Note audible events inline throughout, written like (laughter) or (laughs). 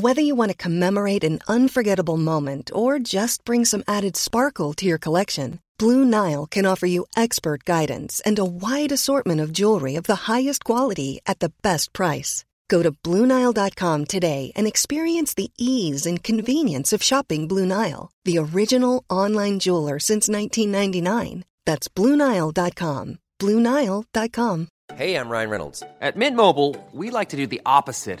Whether you want to commemorate an unforgettable moment or just bring some added sparkle to your collection, Blue Nile can offer you expert guidance and a wide assortment of jewelry of the highest quality at the best price. Go to BlueNile.com today and experience the ease and convenience of shopping Blue Nile, the original online jeweler since 1999. That's BlueNile.com. BlueNile.com. Hey, I'm Ryan Reynolds. At Mint Mobile, we like to do the opposite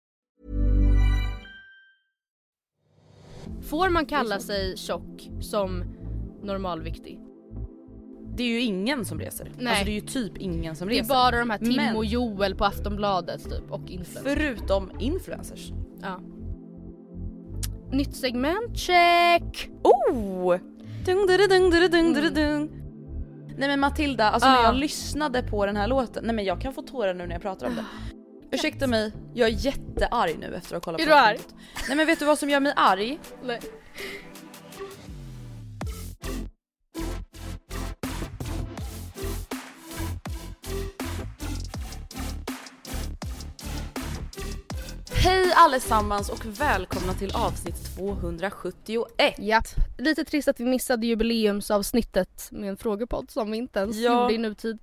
Får man kalla sig tjock som normalviktig? Det är ju ingen som reser. Nej. Alltså det är ju typ ingen som Det är reser. bara de här Tim Men- och Joel på Aftonbladet typ och influencers. Förutom influencers. Ja. Nytt segment, check! Oh! Dung, dung, dung, dung, dung, dung, dung. Nej men Matilda, alltså när Ah. jag lyssnade på den här låten, nej men jag kan få tårar nu när jag pratar om det. Ursäkta mig, jag är jättearg nu efter att ha kollat Är på du arg? Nej men vet du vad som gör mig arg? Nej. Hej allesammans och välkomna till avsnitt 271. Japp. Lite trist att vi missade jubileumsavsnittet med en frågepodd som vi inte ens Ja. gjorde i nutid.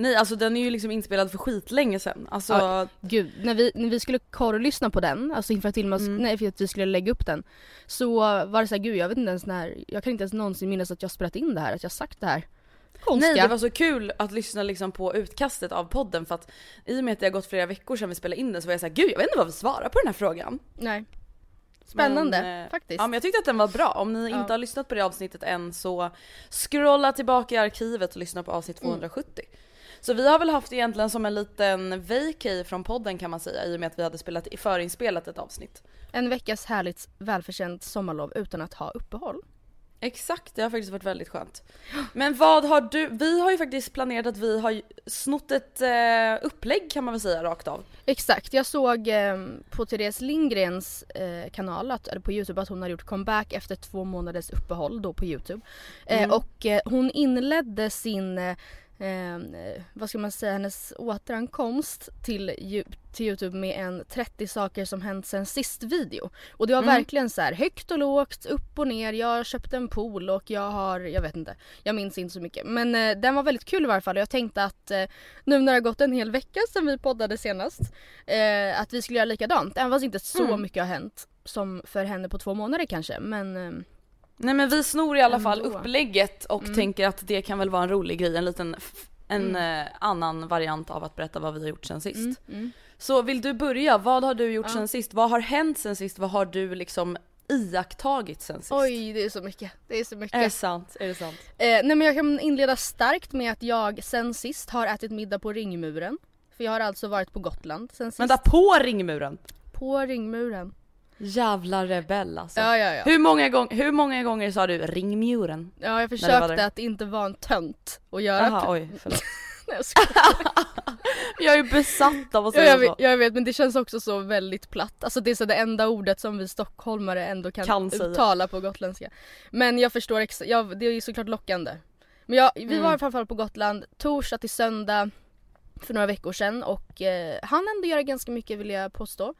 Nej alltså den är ju liksom inspelad för skitlänge sedan. Alltså, Ja. Gud, när vi, när vi skulle korrlyssna på den, alltså inför att, filma, Mm. nej, för att vi skulle lägga upp den. Så var det såhär, gud jag vet inte ens när, jag kan inte ens någonsin minnas att jag spelat in det här, att jag sagt det här. Konstiga. Nej det var så kul att lyssna liksom på utkastet av podden för att i och med att det har gått flera veckor sedan vi spelade in den så var jag såhär gud jag vet inte vad vi svarar på den här frågan. Nej. Spännande, Men, eh, faktiskt. Ja men jag tyckte att den var bra. Om ni Ja. inte har lyssnat på det avsnittet än så scrolla tillbaka i arkivet och lyssna på avsnitt Mm. 270. Så vi har väl haft egentligen som en liten vacay från podden kan man säga i och med att vi hade spelat, förinspelat ett avsnitt. En veckas härligt välförtjänt sommarlov utan att ha uppehåll. Exakt, det har faktiskt varit väldigt skönt. Men vad har du, vi har ju faktiskt planerat att vi har snott ett eh, upplägg kan man väl säga rakt av. Exakt, jag såg eh, på Therese Lindgrens eh, kanal, att, eller på Youtube, att hon har gjort comeback efter två månaders uppehåll då på Youtube. Eh, Mm. och eh, hon inledde sin, eh, vad ska man säga, hennes återankomst till, till Youtube med en 30 saker som hänt sen sist video. Och det var Mm. verkligen så här högt och lågt, upp och ner, jag köpte en pool och jag har, jag vet inte, jag minns inte så mycket. Men eh, den var väldigt kul i varje fall och jag tänkte att eh, nu när det har gått en hel vecka sedan vi poddade senast, eh, att vi skulle göra likadant. Även fast inte så Mm. mycket har hänt som för henne på två månader kanske. Men eh, Nej men vi snor i alla fall upplägget och Mm. tänker att det kan väl vara en rolig grej, en liten en Mm. eh, annan variant av att berätta vad vi har gjort sen sist. mm, mm. Så vill du börja? Vad har du gjort Ja. sen sist? Vad har hänt sen sist? Vad har du liksom iakttagit sen sist? Oj, det är så mycket. Det är så mycket. Är det sant? Är det sant? Eh, nej men jag kan inleda starkt med att jag sen sist har ätit middag på ringmuren. För jag har alltså varit på Gotland sen sist. Vänta, på ringmuren? På ringmuren. Jävla rebell alltså. Ja ja ja. Hur, många gång, hur många gånger sa du ringmuren? Ja jag försökte att inte vara en tönt och göra Jaha p- oj förlåt. (laughs) Nej, jag. (laughs) Jag är besatt av att Ja, säga jag, vet, så. jag vet men det känns också så väldigt platt. Alltså det är så det enda ordet som vi stockholmare ändå kan, Kan uttala på gotländska. Men jag förstår, ex- ja, det är ju såklart lockande. Men jag, vi Mm. var fall på Gotland torsdag till söndag för några veckor sedan och eh, han ändå göra ganska mycket vill jag påstå.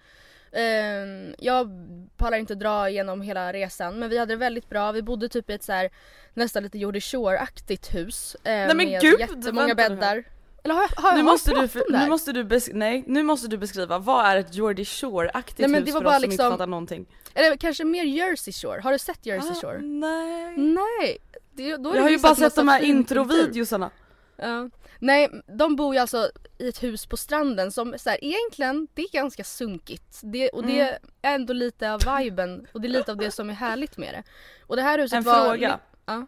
Ehm, jag pallar inte dra igenom hela resan men vi hade det väldigt bra. Vi bodde typ i ett så här nästan lite Jordy Shore-aktigt hus. eh, men med gud, jättemånga bäddar. Eller har jag, har jag, Nu har måste, jag du, nu måste du besk- nej, nu måste du beskriva, vad är ett Geordie Shore-aktigt Nej, men hus det var för bara oss som inte liksom- fattar någonting? Eller kanske mer Jersey Shore, har du sett Jersey Ah, Shore? nej. Nej! Det, då är Jag har ju bara sett de här introvideosarna. Ja. Nej, de bor ju alltså i ett hus på stranden som så här, egentligen, det är ganska sunkigt. Det, och det Mm. är ändå lite av viben och det är lite av det som är härligt med det. Och det här huset En var... fråga. Ja.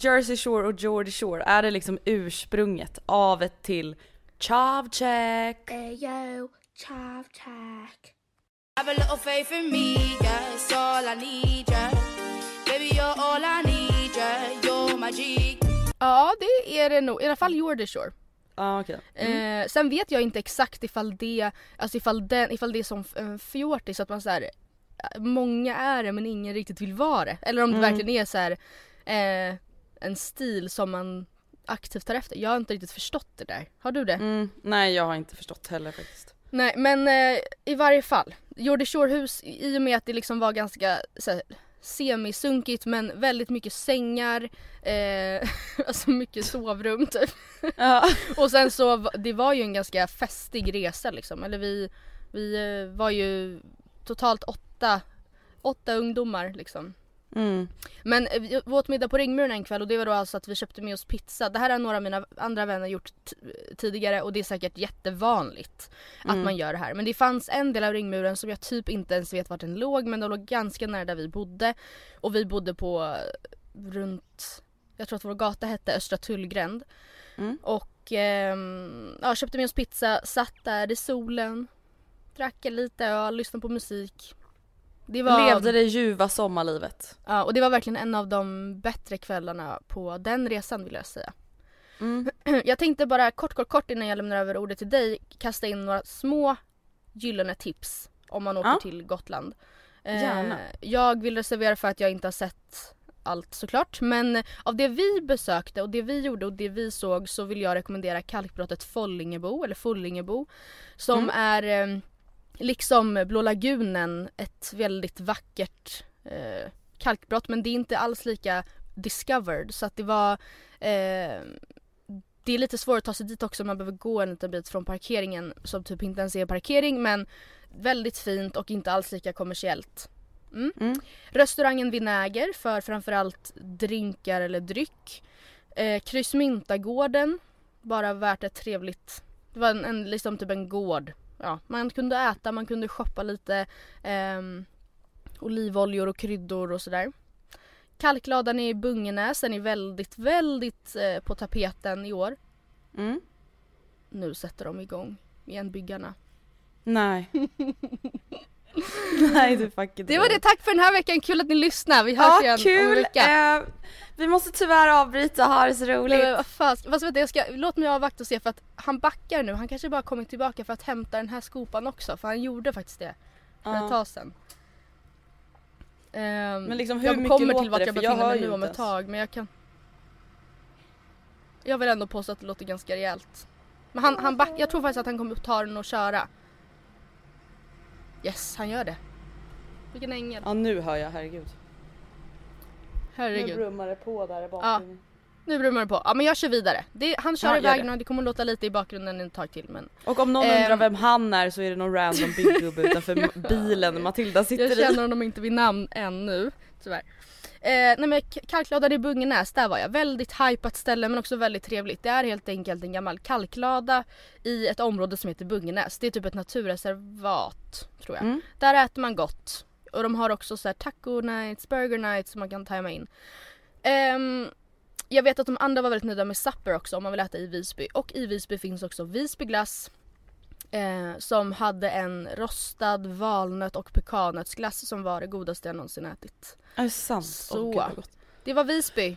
Jersey Shore och Geordie Shore, är det liksom ursprunget av ett till Chavcheck? Ayo, chav tack. Have a little faith in me, yeah, it's all I need, yeah. Baby, you're all I need, yeah. You're my G. ja, det är det nog. I alla fall Jordy Shore. Ja okej. Eh, sen vet jag inte exakt ifall det, alltså ifall, den, ifall det är som en fjortis, att man så här, eh, många är det men ingen riktigt vill vara det. Eller om det Mm. verkligen är så här, eh, en stil som man aktivt tar efter. Jag har inte riktigt förstått det där. Har du det? Mm, nej jag har inte förstått heller faktiskt. Nej men eh, i varje fall. Jordy Shore-hus i och med att det liksom var ganska så här, semisunkigt men väldigt mycket sängar, eh, (laughs) alltså mycket sovrum typ. Ja. (laughs) Och sen så, det var ju en ganska festig resa liksom. Eller vi, vi eh, var ju totalt åtta, åtta ungdomar liksom. Mm. Men eh, vi åt middag på Ringmuren en kväll och det var då alltså att vi köpte med oss pizza. Det här har några av mina andra vänner gjort tidigare och det är säkert jättevanligt att man gör det här. Men det fanns en del av Ringmuren som jag typ inte ens vet vart den låg men den låg ganska nära där vi bodde. Och vi bodde på eh, runt, jag tror att vår gata hette Östra Tullgränd. Mm. Och ehm, ja, köpte med oss pizza, satt där i solen, drack lite öl, lyssnade på musik. Det var... Levde det ljuva sommarlivet. Ja, och det var verkligen en av de bättre kvällarna på den resan vill jag säga. Mm. (clears throat) Jag tänkte bara kort, kort, kort innan jag lämnar över ordet till dig kasta in några små gyllene tips om man åker Ja. till Gotland. Gärna. Eh, jag vill reservera för att jag inte har sett allt såklart men av det vi besökte och det vi gjorde och det vi såg så vill jag rekommendera kalkbrottet Follingebo eller Follingebo som Mm. är eh, liksom Blå lagunen ett väldigt vackert eh, kalkbrott men det är inte alls lika discovered så att det var eh, det är lite svårt att ta sig dit också, man behöver gå en liten bit från parkeringen som typ inte ens är parkering men väldigt fint och inte alls lika kommersiellt. Mm. Mm. Restaurangen Vinäger för framförallt drinkar eller dryck. Eh, Kryssmyntagården, bara värt ett trevligt, det var en, en, liksom typ en gård. Ja, man kunde äta, man kunde shoppa lite ehm, olivoljor och kryddor och sådär. Kalkladan i Bungenäs, den är väldigt, väldigt eh, på tapeten i år. Mm. Nu sätter de igång igen byggarna. Nej. (laughs) (laughs) Nej du fucking Det var det, tack för den här veckan, kul att ni lyssnar. Vi hörs Ja igen om en kul! vecka. Eh, vi måste tyvärr avbryta, ha det så roligt. Nej, men vad fan, fast du, jag ska, låt mig avvakta och se för att han backar nu. Han kanske bara kommit tillbaka för att hämta den här skopan också för han gjorde faktiskt det för Ja. ett tag sedan. Ehm, Men liksom, hur jag mycket kommer till vart jag befinner mig nu om ett tag men jag kan Jag vill ändå påstå att det låter ganska rejält. Men han, han back, jag tror faktiskt att han kommer ta den och köra. Yes, han gör det. Vilken ängel. Ja nu hör jag, herregud. Nu Herregud. brummar det på där i Ja. bakgrunden. Nu brummar det på. Ja men jag kör vidare. Det, han kör Ja, iväg det. nu, det kommer låta lite i bakgrunden ett tag till men Och om någon Ehm. undrar vem han är så är det någon random byggubbe utanför (laughs) bilen Matilda jag sitter känner i. honom inte vid namn ännu tyvärr. Eh, nej men K- kalkladan i Bungenäs, där var jag. Väldigt hypat ställe men också väldigt trevligt. Det är helt enkelt en gammal kalklada i ett område som heter Bungenäs. Det är typ ett naturreservat tror jag. Mm. Där äter man gott. Och de har också så här taco nights, burger nights som man kan tajma in. Ehm, jag vet att de andra var väldigt nöjda med Supper också om man vill äta i Visby. Och i Visby finns också Visby glass. Eh, som hade en rostad valnöt och pekannötsglass som var det godaste jag någonsin ätit. Är det sant? Så. Gott. Det var Visby.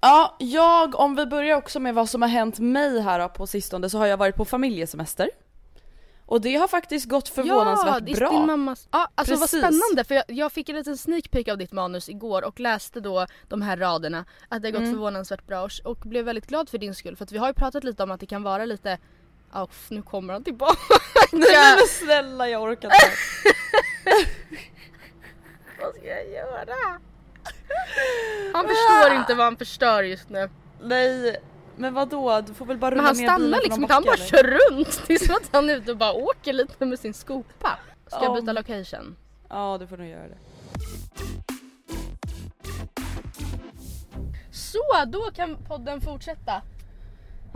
Ja, jag, om vi börjar också med vad som har hänt mig här på sistone så har jag varit på familjesemester. Och det har faktiskt gått förvånansvärt det är bra. Din mammas... Ja, alltså vad Precis. spännande för jag, jag fick en liten sneak peek av ditt manus igår och läste då de här raderna. Att det har gått Mm. förvånansvärt bra och, och blev väldigt glad för din skull. För att vi har ju pratat lite om att det kan vara lite... Oh, nu kommer han tillbaka. (laughs) Nej men snälla jag orkar inte. (laughs) (laughs) Vad ska jag göra? Han förstår inte vad han förstör just nu. Nej, men vad då? Du får väl bara rulla Men han ner stannar bilen liksom inte, han bara kör runt. Det är som att han är ute och bara åker lite med sin skopa. Ska jag Ja. byta location? Ja, du får nog göra det. Så, då kan podden fortsätta.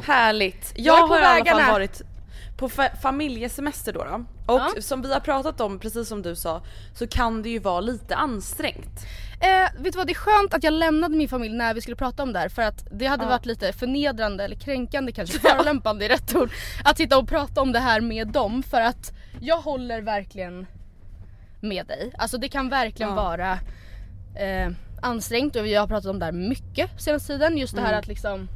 Härligt! Jag är Jag, på har i alla vägarna. fall varit på fa- familjesemester då, då. Och Ja. som vi har pratat om, precis som du sa, så kan det ju vara lite ansträngt. Eh, vet du vad, det är skönt att jag lämnade min familj när vi skulle prata om det här för att det hade Ja. varit lite förnedrande eller kränkande kanske, (laughs) förolämpande är rätt ord. Att sitta och prata om det här med dem för att jag håller verkligen med dig. Alltså det kan verkligen Ja. vara eh, ansträngt och jag har pratat om det här mycket senaste tiden. Just det här att liksom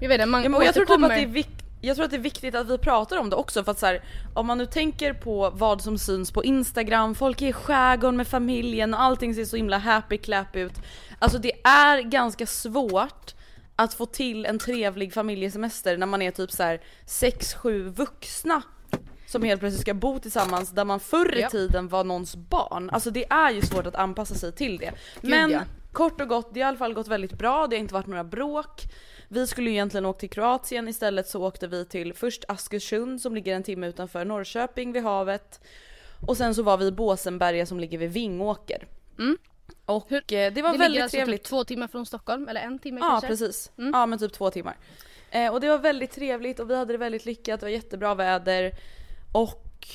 jag vet inte, man Mm. Ja, men jag, tror typ att det är vik- jag tror att det är viktigt att vi pratar om det också för att så här, om man nu tänker på vad som syns på Instagram, folk är i skärgården med familjen och allting ser så himla happy clap ut. Alltså det är ganska svårt att få till en trevlig familjesemester när man är typ så här 6-7 vuxna som helt plötsligt ska bo tillsammans där man förr i tiden var någons barn. Alltså det är ju svårt att anpassa sig till det. Men ja. kort och gott, det har i alla fall gått väldigt bra, det har inte varit några bråk. Vi skulle ju egentligen åka till Kroatien, istället så åkte vi till först Askersund som ligger en timme utanför Norrköping vid havet. Och sen så var vi i Båsenberga som ligger vid Vingåker. Mm. Och Hur- eh, det var det väldigt alltså trevligt. typ två timmar från Stockholm, eller en timme Ja kanske? precis. Mm. Ja men typ två timmar. Eh, och det var väldigt trevligt och vi hade det väldigt lyckat, det var jättebra väder. Och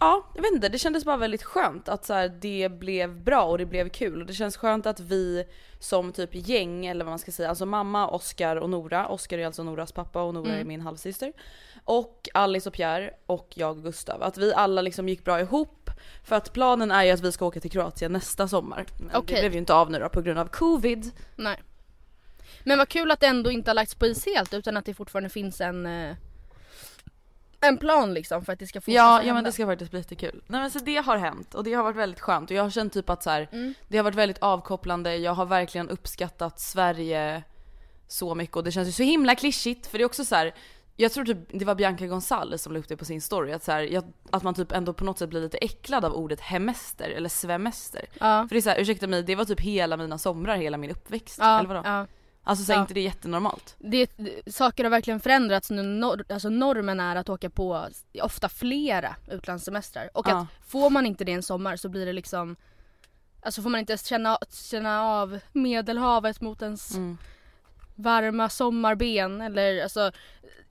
ja, jag vet inte, det kändes bara väldigt skönt att så här, det blev bra och det blev kul. Och det känns skönt att vi som typ gäng, eller vad man ska säga, alltså mamma, Oskar och Nora. Oskar är alltså Noras pappa och Nora är min halvsyster. Och Alice och Pierre och jag och Gustav. Att vi alla liksom gick bra ihop. För att planen är ju att vi ska åka till Kroatien nästa sommar. Men Okej. det blev ju inte av nu då på grund av covid. Nej. Men vad kul att det ändå inte har lagts på is helt utan att det fortfarande finns en eh, en plan liksom för att det ska fortsätta Ja, ja hända. men det ska faktiskt bli jättekul. Nej men så det har hänt och det har varit väldigt skönt och jag har känt typ att så här, Mm. det har varit väldigt avkopplande. Jag har verkligen uppskattat Sverige så mycket och det känns ju så himla klyschigt för det är också så här. Jag tror typ det var Bianca Gonzales som la upp det på sin story att, så här, att man typ ändå på något sätt blir lite äcklad av ordet hemester eller svemester. Ja. För det är så här, ursäkta mig, det var typ hela mina somrar, hela min uppväxt. Ja, eller vadå? ja. Alltså så är Ja. inte det jättenormalt? Det, saker har verkligen förändrats nu. Nor, alltså normen är att åka på ofta flera utlandssemestrar. Och Ja. att får man inte det en sommar så blir det liksom Alltså får man inte känna, känna av medelhavet mot ens Mm. varma sommarben eller alltså Jag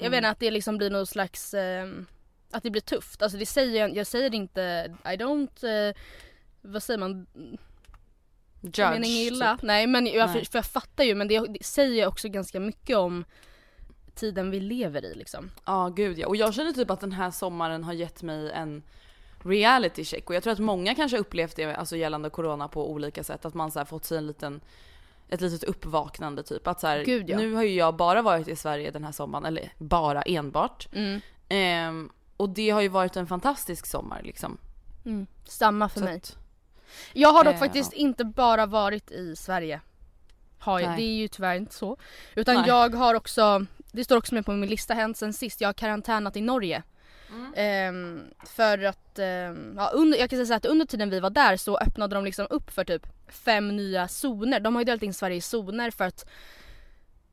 Mm. vet inte att det liksom blir någon slags ehm, Att det blir tufft. Alltså det säger jag, jag säger inte I don't eh, vad säger man, Judge, mening illa. typ. Nej men jag, Nej. För, jag fattar ju men det, det säger också ganska mycket om tiden vi lever i liksom. Ja gud ja, och jag känner typ att den här sommaren har gett mig en reality check och jag tror att många kanske upplevt det alltså gällande corona på olika sätt, att man så fått sig en liten ett litet uppvaknande typ att så här, Gud, ja. nu har ju jag bara varit i Sverige den här sommaren, eller bara enbart. Mm. Ehm, och det har ju varit en fantastisk sommar liksom. Mm. Samma för Så mig. att- Jag har dock Eh, faktiskt inte bara varit i Sverige. Har jag. Det är ju tyvärr inte så. Utan Nej. jag har också, det står också med på min lista hänt sen sist, jag har karantänat i Norge. Mm. Ehm, för att, ehm, ja, under, jag kan säga så att under tiden vi var där så öppnade de liksom upp för typ fem nya zoner. De har ju delat in Sverige i zoner för att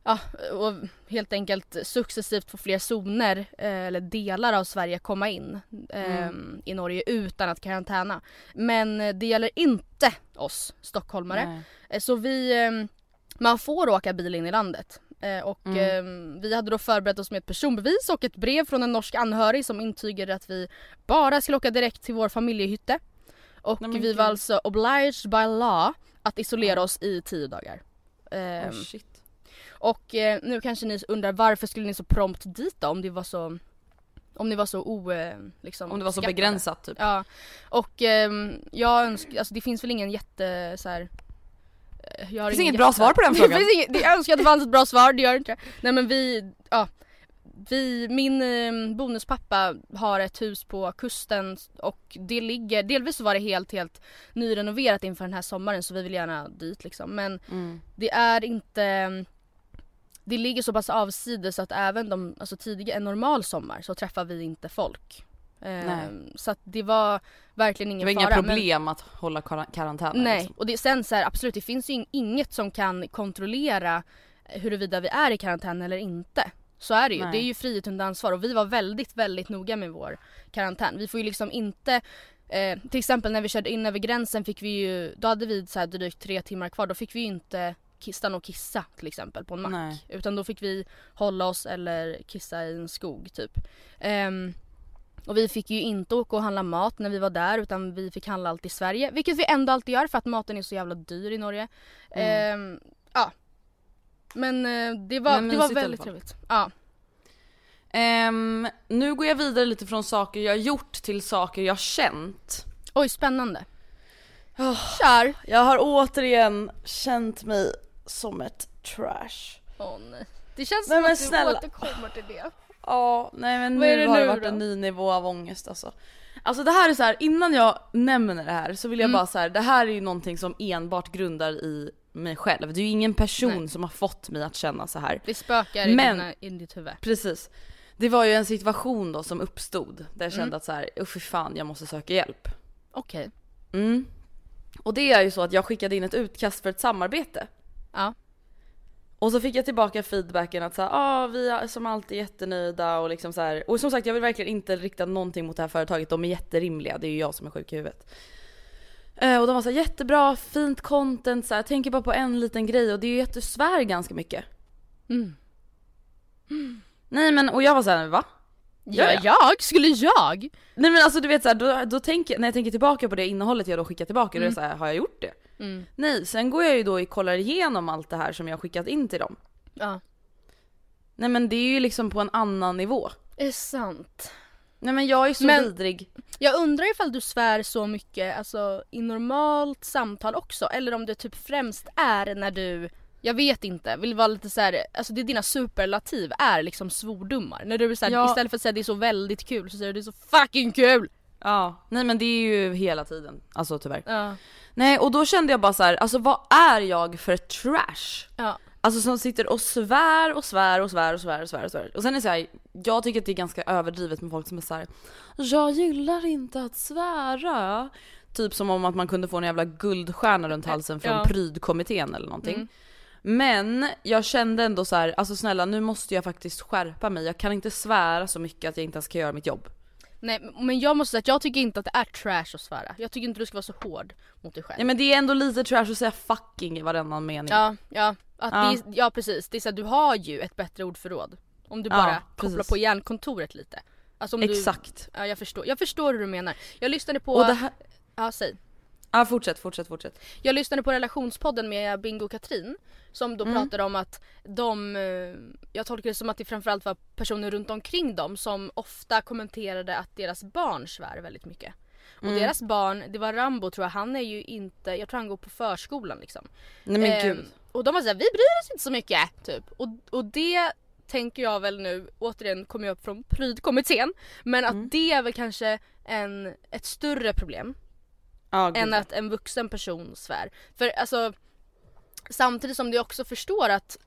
Ja, och helt enkelt successivt få fler zoner eh, eller delar av Sverige komma in eh, Mm. i Norge utan att karantäna. Men eh, det gäller inte oss stockholmare. Nej. Eh, Så vi, eh, man får åka bil in i landet. Och Mm. eh, vi hade då förberett oss med ett personbevis och ett brev från en norsk anhörig som intygade att vi bara skulle åka direkt till vår familjehytte. Och Nej, vi var alltså obliged by law att isolera oss i tio dagar. Oh, shit. Och eh, nu kanske ni undrar varför skulle ni så prompt dit då om det var så om ni var så o, eh, liksom, Om det var så skattade? begränsat typ. Ja. Och ehm, jag önskar, alltså det finns väl ingen jätte så här. eh, Jag har Det finns inget bra svar på den (laughs) Det frågan. inget, det- jag önskar att det fanns ett bra svar, det gör det inte. Nej men vi, ja. Vi, min eh, bonuspappa har ett hus på kusten och det ligger, delvis så var det helt helt nyrenoverat inför den här sommaren så vi vill gärna dit liksom. Men Mm. det är inte det ligger så pass avsides att även de, alltså tidiga, en normal sommar så träffar vi inte folk. Ehm, så att det var verkligen Det ingen var inga fara. men- problem att hålla kar- karantän. Nej, Liksom. och det, sen så här, absolut det finns ju inget som kan kontrollera huruvida vi är i karantän eller inte. Så är det ju. Nej. Det är ju frihet under ansvar och vi var väldigt, väldigt noga med vår karantän. Vi får ju liksom inte eh, till exempel när vi körde in över gränsen fick vi ju, då hade vi så här drygt tre timmar kvar, då fick vi ju inte stanna och kissa till exempel på en mack. Nej. Utan då fick vi hålla oss eller kissa i en skog typ. Ehm, och vi fick ju inte åka och handla mat när vi var där utan vi fick handla allt i Sverige. Vilket vi ändå alltid gör för att maten är så jävla dyr i Norge. Ehm, ja. Men eh, det var, Men det var väldigt trevligt. Ja. Ehm, nu går jag vidare lite från saker jag gjort till saker jag känt. Oj spännande. Oh, Kör! jag har återigen känt mig som ett trash. Åh nej. Det känns Nej, som men att du snälla. återkommer till det. Ja, nej men Vad nu har det varit då? en ny nivå av ångest alltså. Alltså det här är så här, innan jag nämner det här så vill jag Mm. bara så här, det här är ju någonting som enbart grundar i mig själv. Det är ju ingen person Nej. som har fått mig att känna så här. Det spökar i, Men- dina, i ditt huvud. Precis. Det var ju en situation då som uppstod där jag kände Mm. att så här, fy fan jag måste söka hjälp. Okej. Mm. Och det är ju så att jag skickade in ett utkast för ett samarbete. Ja. Och så fick jag tillbaka feedbacken att så här, ah, vi är som alltid jättenöjda och liksom så här. Och som sagt jag vill verkligen inte rikta någonting mot det här företaget, de är jätterimliga, det är ju jag som är sjuk i huvudet. Eh, och de var så här, jättebra, fint content, så här, tänker bara på en liten grej och det är ju att du svär ganska mycket. Mm. Nej men och jag var såhär, va? Ja, jag? Skulle jag? Nej men alltså du vet såhär, då, då tänker, när jag tänker tillbaka på det innehållet jag då skickat tillbaka, då är Mm. det såhär, har jag gjort det? Mm. Nej, sen går jag ju då och kollar igenom allt det här som jag skickat in till dem. Ja. Nej men det är ju liksom på en annan nivå. Är sant? Nej men jag är så Men- vidrig. Jag undrar ifall du svär så mycket alltså, i normalt samtal också eller om det typ främst är när du jag vet inte, vill vara lite så här, alltså det är dina superlativ är liksom svordomar. När du är så här, Ja. istället för att säga det är så väldigt kul så säger du det är så fucking kul! Ja, nej men det är ju hela tiden. Alltså tyvärr. Ja. Nej och då kände jag bara så här, alltså vad är jag för trash? Ja. Alltså som sitter och svär och svär och svär och svär och svär och svär. Och sen är det så här, jag tycker att det är ganska överdrivet med folk som är så här. jag gillar inte att svära. Typ som om att man kunde få en jävla guldstjärna runt halsen från Ja. prydkommittén eller någonting. Mm. Men jag kände ändå så här, alltså snälla nu måste jag faktiskt skärpa mig. Jag kan inte svära så mycket att jag inte ens kan göra mitt jobb. Nej men jag måste säga att jag tycker inte att det är trash att svära. Jag tycker inte du ska vara så hård mot dig själv. Ja men det är ändå lite trash att säga fucking i varannan mening. Ja, ja. Att Ja. Är, ja precis, det är så här, du har ju ett bättre ordförråd. Om du Ja, bara precis. kopplar på hjärnkontoret lite. Alltså Exakt. Du, ja jag förstår, jag förstår hur du menar. Jag lyssnade på, Och det här, ja säg. Ja fortsätt, fortsätt, fortsätt. Jag lyssnade på relationspodden med Bingo och Katrin som då Mm. pratade om att de, eh, jag tolkar det som att det framförallt var personer runt omkring dem som ofta kommenterade att deras barn svär väldigt mycket. Och Mm. deras barn, det var Rambo tror jag, han är ju inte, jag tror han går på förskolan liksom. Nej men Ehm, gud. Och de var såhär, vi bryr oss inte så mycket typ. Och, och det tänker jag väl nu, återigen kommer jag upp från prydkommittén, men att Mm. det är väl kanske en, ett större problem Gud. än att en vuxen person svär. För alltså samtidigt som du också förstår att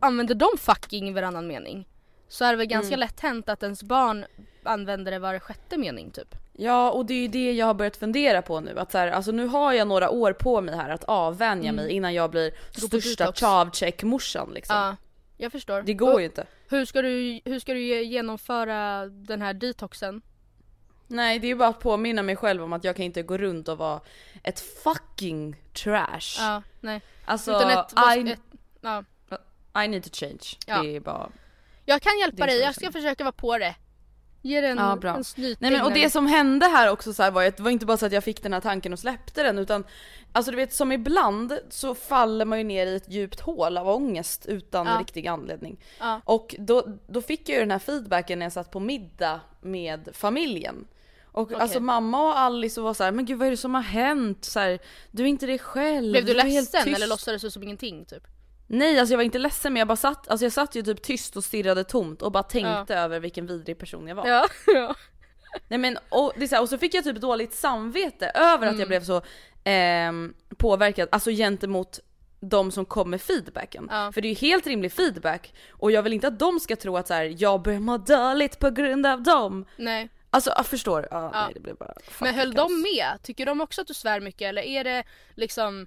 använder de fucking varannan mening så är det väl ganska Mm. lätt hänt att ens barn använder det var sjätte mening typ. Ja och det är ju det jag har börjat fundera på nu att så här, alltså nu har jag några år på mig här att avvänja mig innan jag blir Gå största chavcheck-morsan liksom. Ja, jag förstår. Det går Och ju inte. Hur ska, du, hur ska du genomföra den här detoxen? Nej det är ju bara att påminna mig själv om att jag kan inte gå runt och vara ett fucking trash. Ja, nej. Alltså Utan ett, I, ett, ja. I need to change. Ja. Det är bara... Jag kan hjälpa dig, jag ska försöka vara på det. Ge det en, Ja, bra. en snyting. Nej men och det som hände här också så här var ju att det var inte bara så att jag fick den här tanken och släppte den utan Alltså du vet som ibland så faller man ju ner i ett djupt hål av ångest utan Ja. riktig anledning. Ja. Och då, då fick jag ju den här feedbacken när jag satt på middag med familjen. Och Okej. alltså mamma och Alice var så här, men gud vad är det som har hänt? Så här, du är inte dig själv. Blev du helt ledsen tyst." eller låtsades du som ingenting typ? Nej alltså jag var inte ledsen men jag bara satt, alltså jag satt ju typ tyst och stirrade tomt och bara tänkte över vilken vidrig person jag var. Ja. (laughs) ja. Nej men och, det är så här, och så fick jag typ dåligt samvete över att jag blev så ehm, påverkad, alltså gentemot de som kom med feedbacken. Ja. För det är ju helt rimlig feedback och jag vill inte att de ska tro att så här, jag börjar må dåligt på grund av dem. Nej. Alltså jag förstår, ja, Ja. nej det blev bara Men höll kaos. de med? Tycker de också att du svär mycket eller är det liksom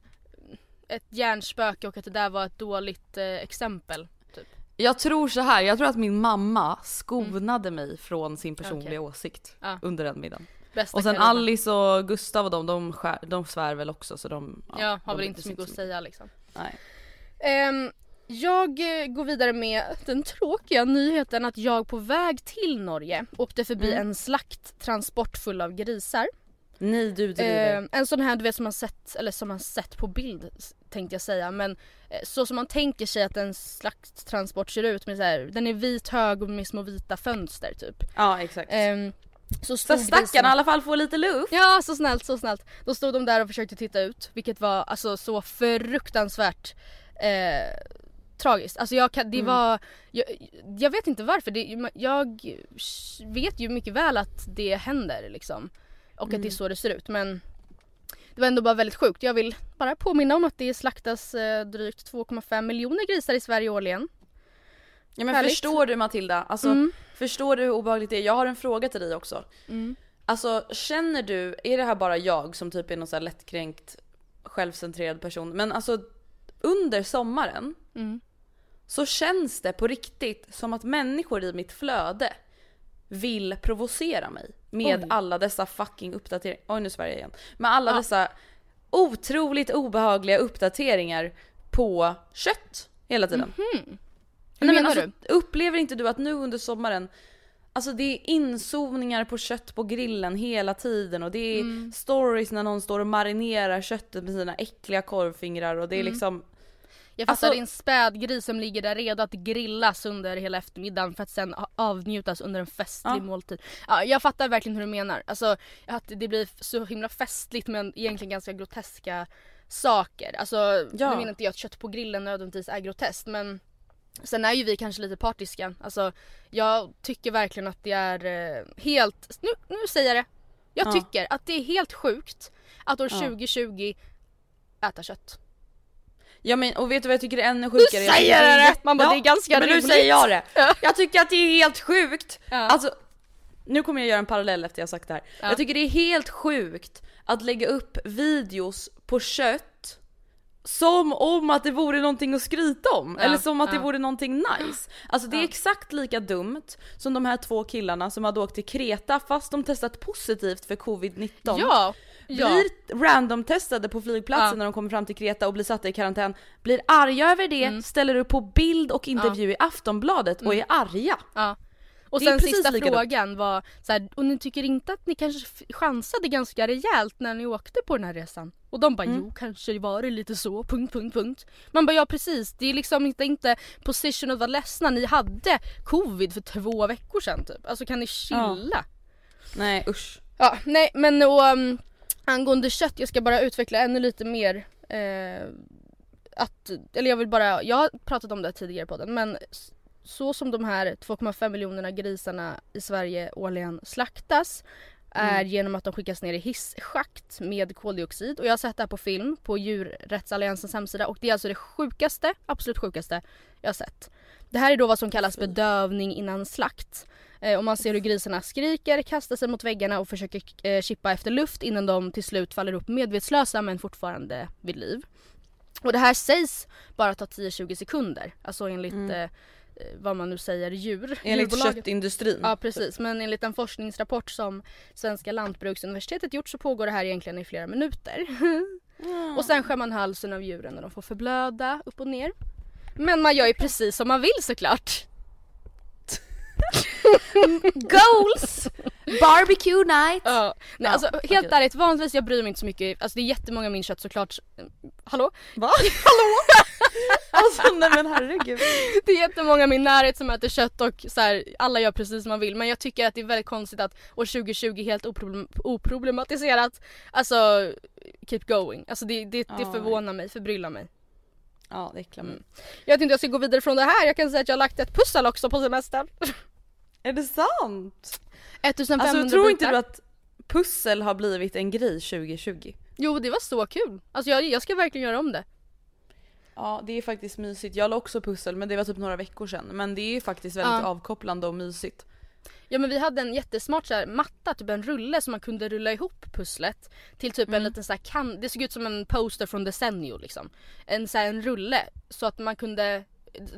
ett hjärnspöke och att det där var ett dåligt eh, exempel? Typ? Jag tror så här, jag tror att min mamma skonade mig från sin personliga Okej. åsikt Ja. under den middagen. Bästa Och sen Carolina. Alice och Gustav och de, de, skär, de svär väl också så de... Ja, har de väl inte så mycket att säga liksom. Nej. Ehm, jag eh, går vidare med den tråkiga nyheten att jag på väg till Norge åkte förbi Mm. en slakttransport full av grisar. Nej du driver. Ehm, en sån här du vet som man sett, eller som man sett på bild tänkte jag säga men eh, så som man tänker sig att en slakttransport ser ut med så här, den är vit hög och med små vita fönster typ. ja exakt. Ehm, så så stackarna i grisarna- alla fall får lite luft. Ja, så snällt, så snällt. Då stod de där och försökte titta ut, vilket var alltså så fruktansvärt eh, tragiskt. Alltså jag kan, det Mm. var, jag, jag vet inte varför, det, jag vet ju mycket väl att det händer liksom. Och att Mm. det är så det ser ut men det var ändå bara väldigt sjukt. Jag vill bara påminna om att det slaktas eh, drygt 2,5 miljoner grisar i Sverige årligen. Ja men Härligt. förstår du Matilda? Alltså Mm. förstår du hur obehagligt det är? Jag har en fråga till dig också. Mm. Alltså känner du, är det här bara jag som typ är någon så här lättkränkt självcentrerad person? Men alltså under sommaren Mm. Så känns det på riktigt som att människor i mitt flöde vill provocera mig med Oj. alla dessa fucking uppdateringar. Oj nu svär jag igen. Med alla Ja. dessa otroligt obehagliga uppdateringar på kött hela tiden. Hur Nej, men alltså, Upplever inte du att nu under sommaren Alltså det är inzoomningar på kött på grillen hela tiden och det är Mm. stories när någon står och marinerar köttet med sina äckliga korvfingrar och det är Mm. liksom Jag fattar Alltså- en spädgris som ligger där redo att grillas under hela eftermiddagen för att sen avnjutas under en festlig Ja. måltid. Ja, jag fattar verkligen hur du menar. Alltså att det blir så himla festligt men egentligen ganska groteska saker. Alltså Ja. nu menar inte jag att kött på grillen nödvändigtvis är groteskt men Sen är ju vi kanske lite partiska. Alltså jag tycker verkligen att det är eh, helt, nu, nu säger jag det. Jag Ja. tycker att det är helt sjukt att år Ja. 2020 äta kött. Ja men och vet du vad jag tycker är ännu Nu sjukare? Jag säger jag det! Man bara, det är ganska men nu rimligt. säger jag det! (laughs) Ja. Jag tycker att det är helt sjukt! Ja. Alltså, nu kommer jag göra en parallell efter jag sagt det här. Ja. Jag tycker det är helt sjukt att lägga upp videos på kött som om att det vore någonting att skryta om. Ja, Eller som att det ja. vore någonting nice. Alltså det är Ja. exakt lika dumt som de här två killarna som hade åkt till Kreta fast de testat positivt för covid-19 Ja! Ja. blir random-testade på flygplatsen Ja. när de kommer fram till Kreta och blir satta i karantän, blir arga över det, Mm. ställer upp på bild och intervju i Aftonbladet och är arga. ja. Och sen sista frågan var så här, och ni tycker inte att ni kanske chansade ganska rejält när ni åkte på den här resan? Och de bara Mm. jo kanske var det lite så, punkt, punkt, punkt. Man bara ja precis, det är liksom inte, inte position att vara ledsna, ni hade covid för två veckor sedan typ. Alltså kan ni chilla? Nej usch. Ja, nej men och um, angående kött, jag ska bara utveckla ännu lite mer. Eh, att, eller jag vill bara, jag har pratat om det tidigare på den men så som de här 2,5 miljonerna grisarna i Sverige årligen slaktas är genom att de skickas ner i hisschakt med koldioxid. Och jag har sett det här på film på djurrättsalliansens hemsida och det är alltså det sjukaste, absolut sjukaste jag har sett. Det här är då vad som kallas bedövning innan slakt. Eh, och man ser hur grisarna skriker, kastar sig mot väggarna och försöker eh, chippa efter luft innan de till slut faller upp medvetslösa men fortfarande vid liv. Och det här sägs bara ta 10-20 sekunder. Alltså enligt eh, eh, vad man nu säger djur. Enligt djurbolaget. köttindustrin. Ja precis, men enligt en forskningsrapport som Svenska lantbruksuniversitetet gjort så pågår det här egentligen i flera minuter. (laughs) och sen skär man halsen av djuren när de får förblöda upp och ner. Men man gör ju precis som man vill såklart. (laughs) Goals! Barbecue night! Ja. Nej, alltså helt okej. ärligt, vanligtvis jag bryr mig inte så mycket. Alltså det är jättemånga av min kött såklart. Hallå? Va? (laughs) Hallå? alltså nej men herregud. Det är jättemånga i min närhet som äter kött och så här, alla gör precis som man vill. Men jag tycker att det är väldigt konstigt att år 2020 helt oproblem oproblematiserat, alltså keep going. Alltså det, det, det Ja. förvånar mig, förbryllar mig. Ja det äcklar mig. Jag vet inte om jag ska gå vidare från det här. Jag kan säga att jag har lagt ett pussel också på semestern. (laughs) Är det sant? 1500 Alltså tror inte du att pussel har blivit en grej 2020? Jo det var så kul. Alltså jag, jag ska verkligen göra om det. Ja det är faktiskt mysigt. Jag la också pussel men det var typ några veckor sedan. Men det är faktiskt väldigt Ja. avkopplande och mysigt. Ja men vi hade en jättesmart så här, matta, typ en rulle som man kunde rulla ihop pusslet till typ Mm. en liten så här kan det såg ut som en poster från Desenio liksom. En så här, en rulle så att man kunde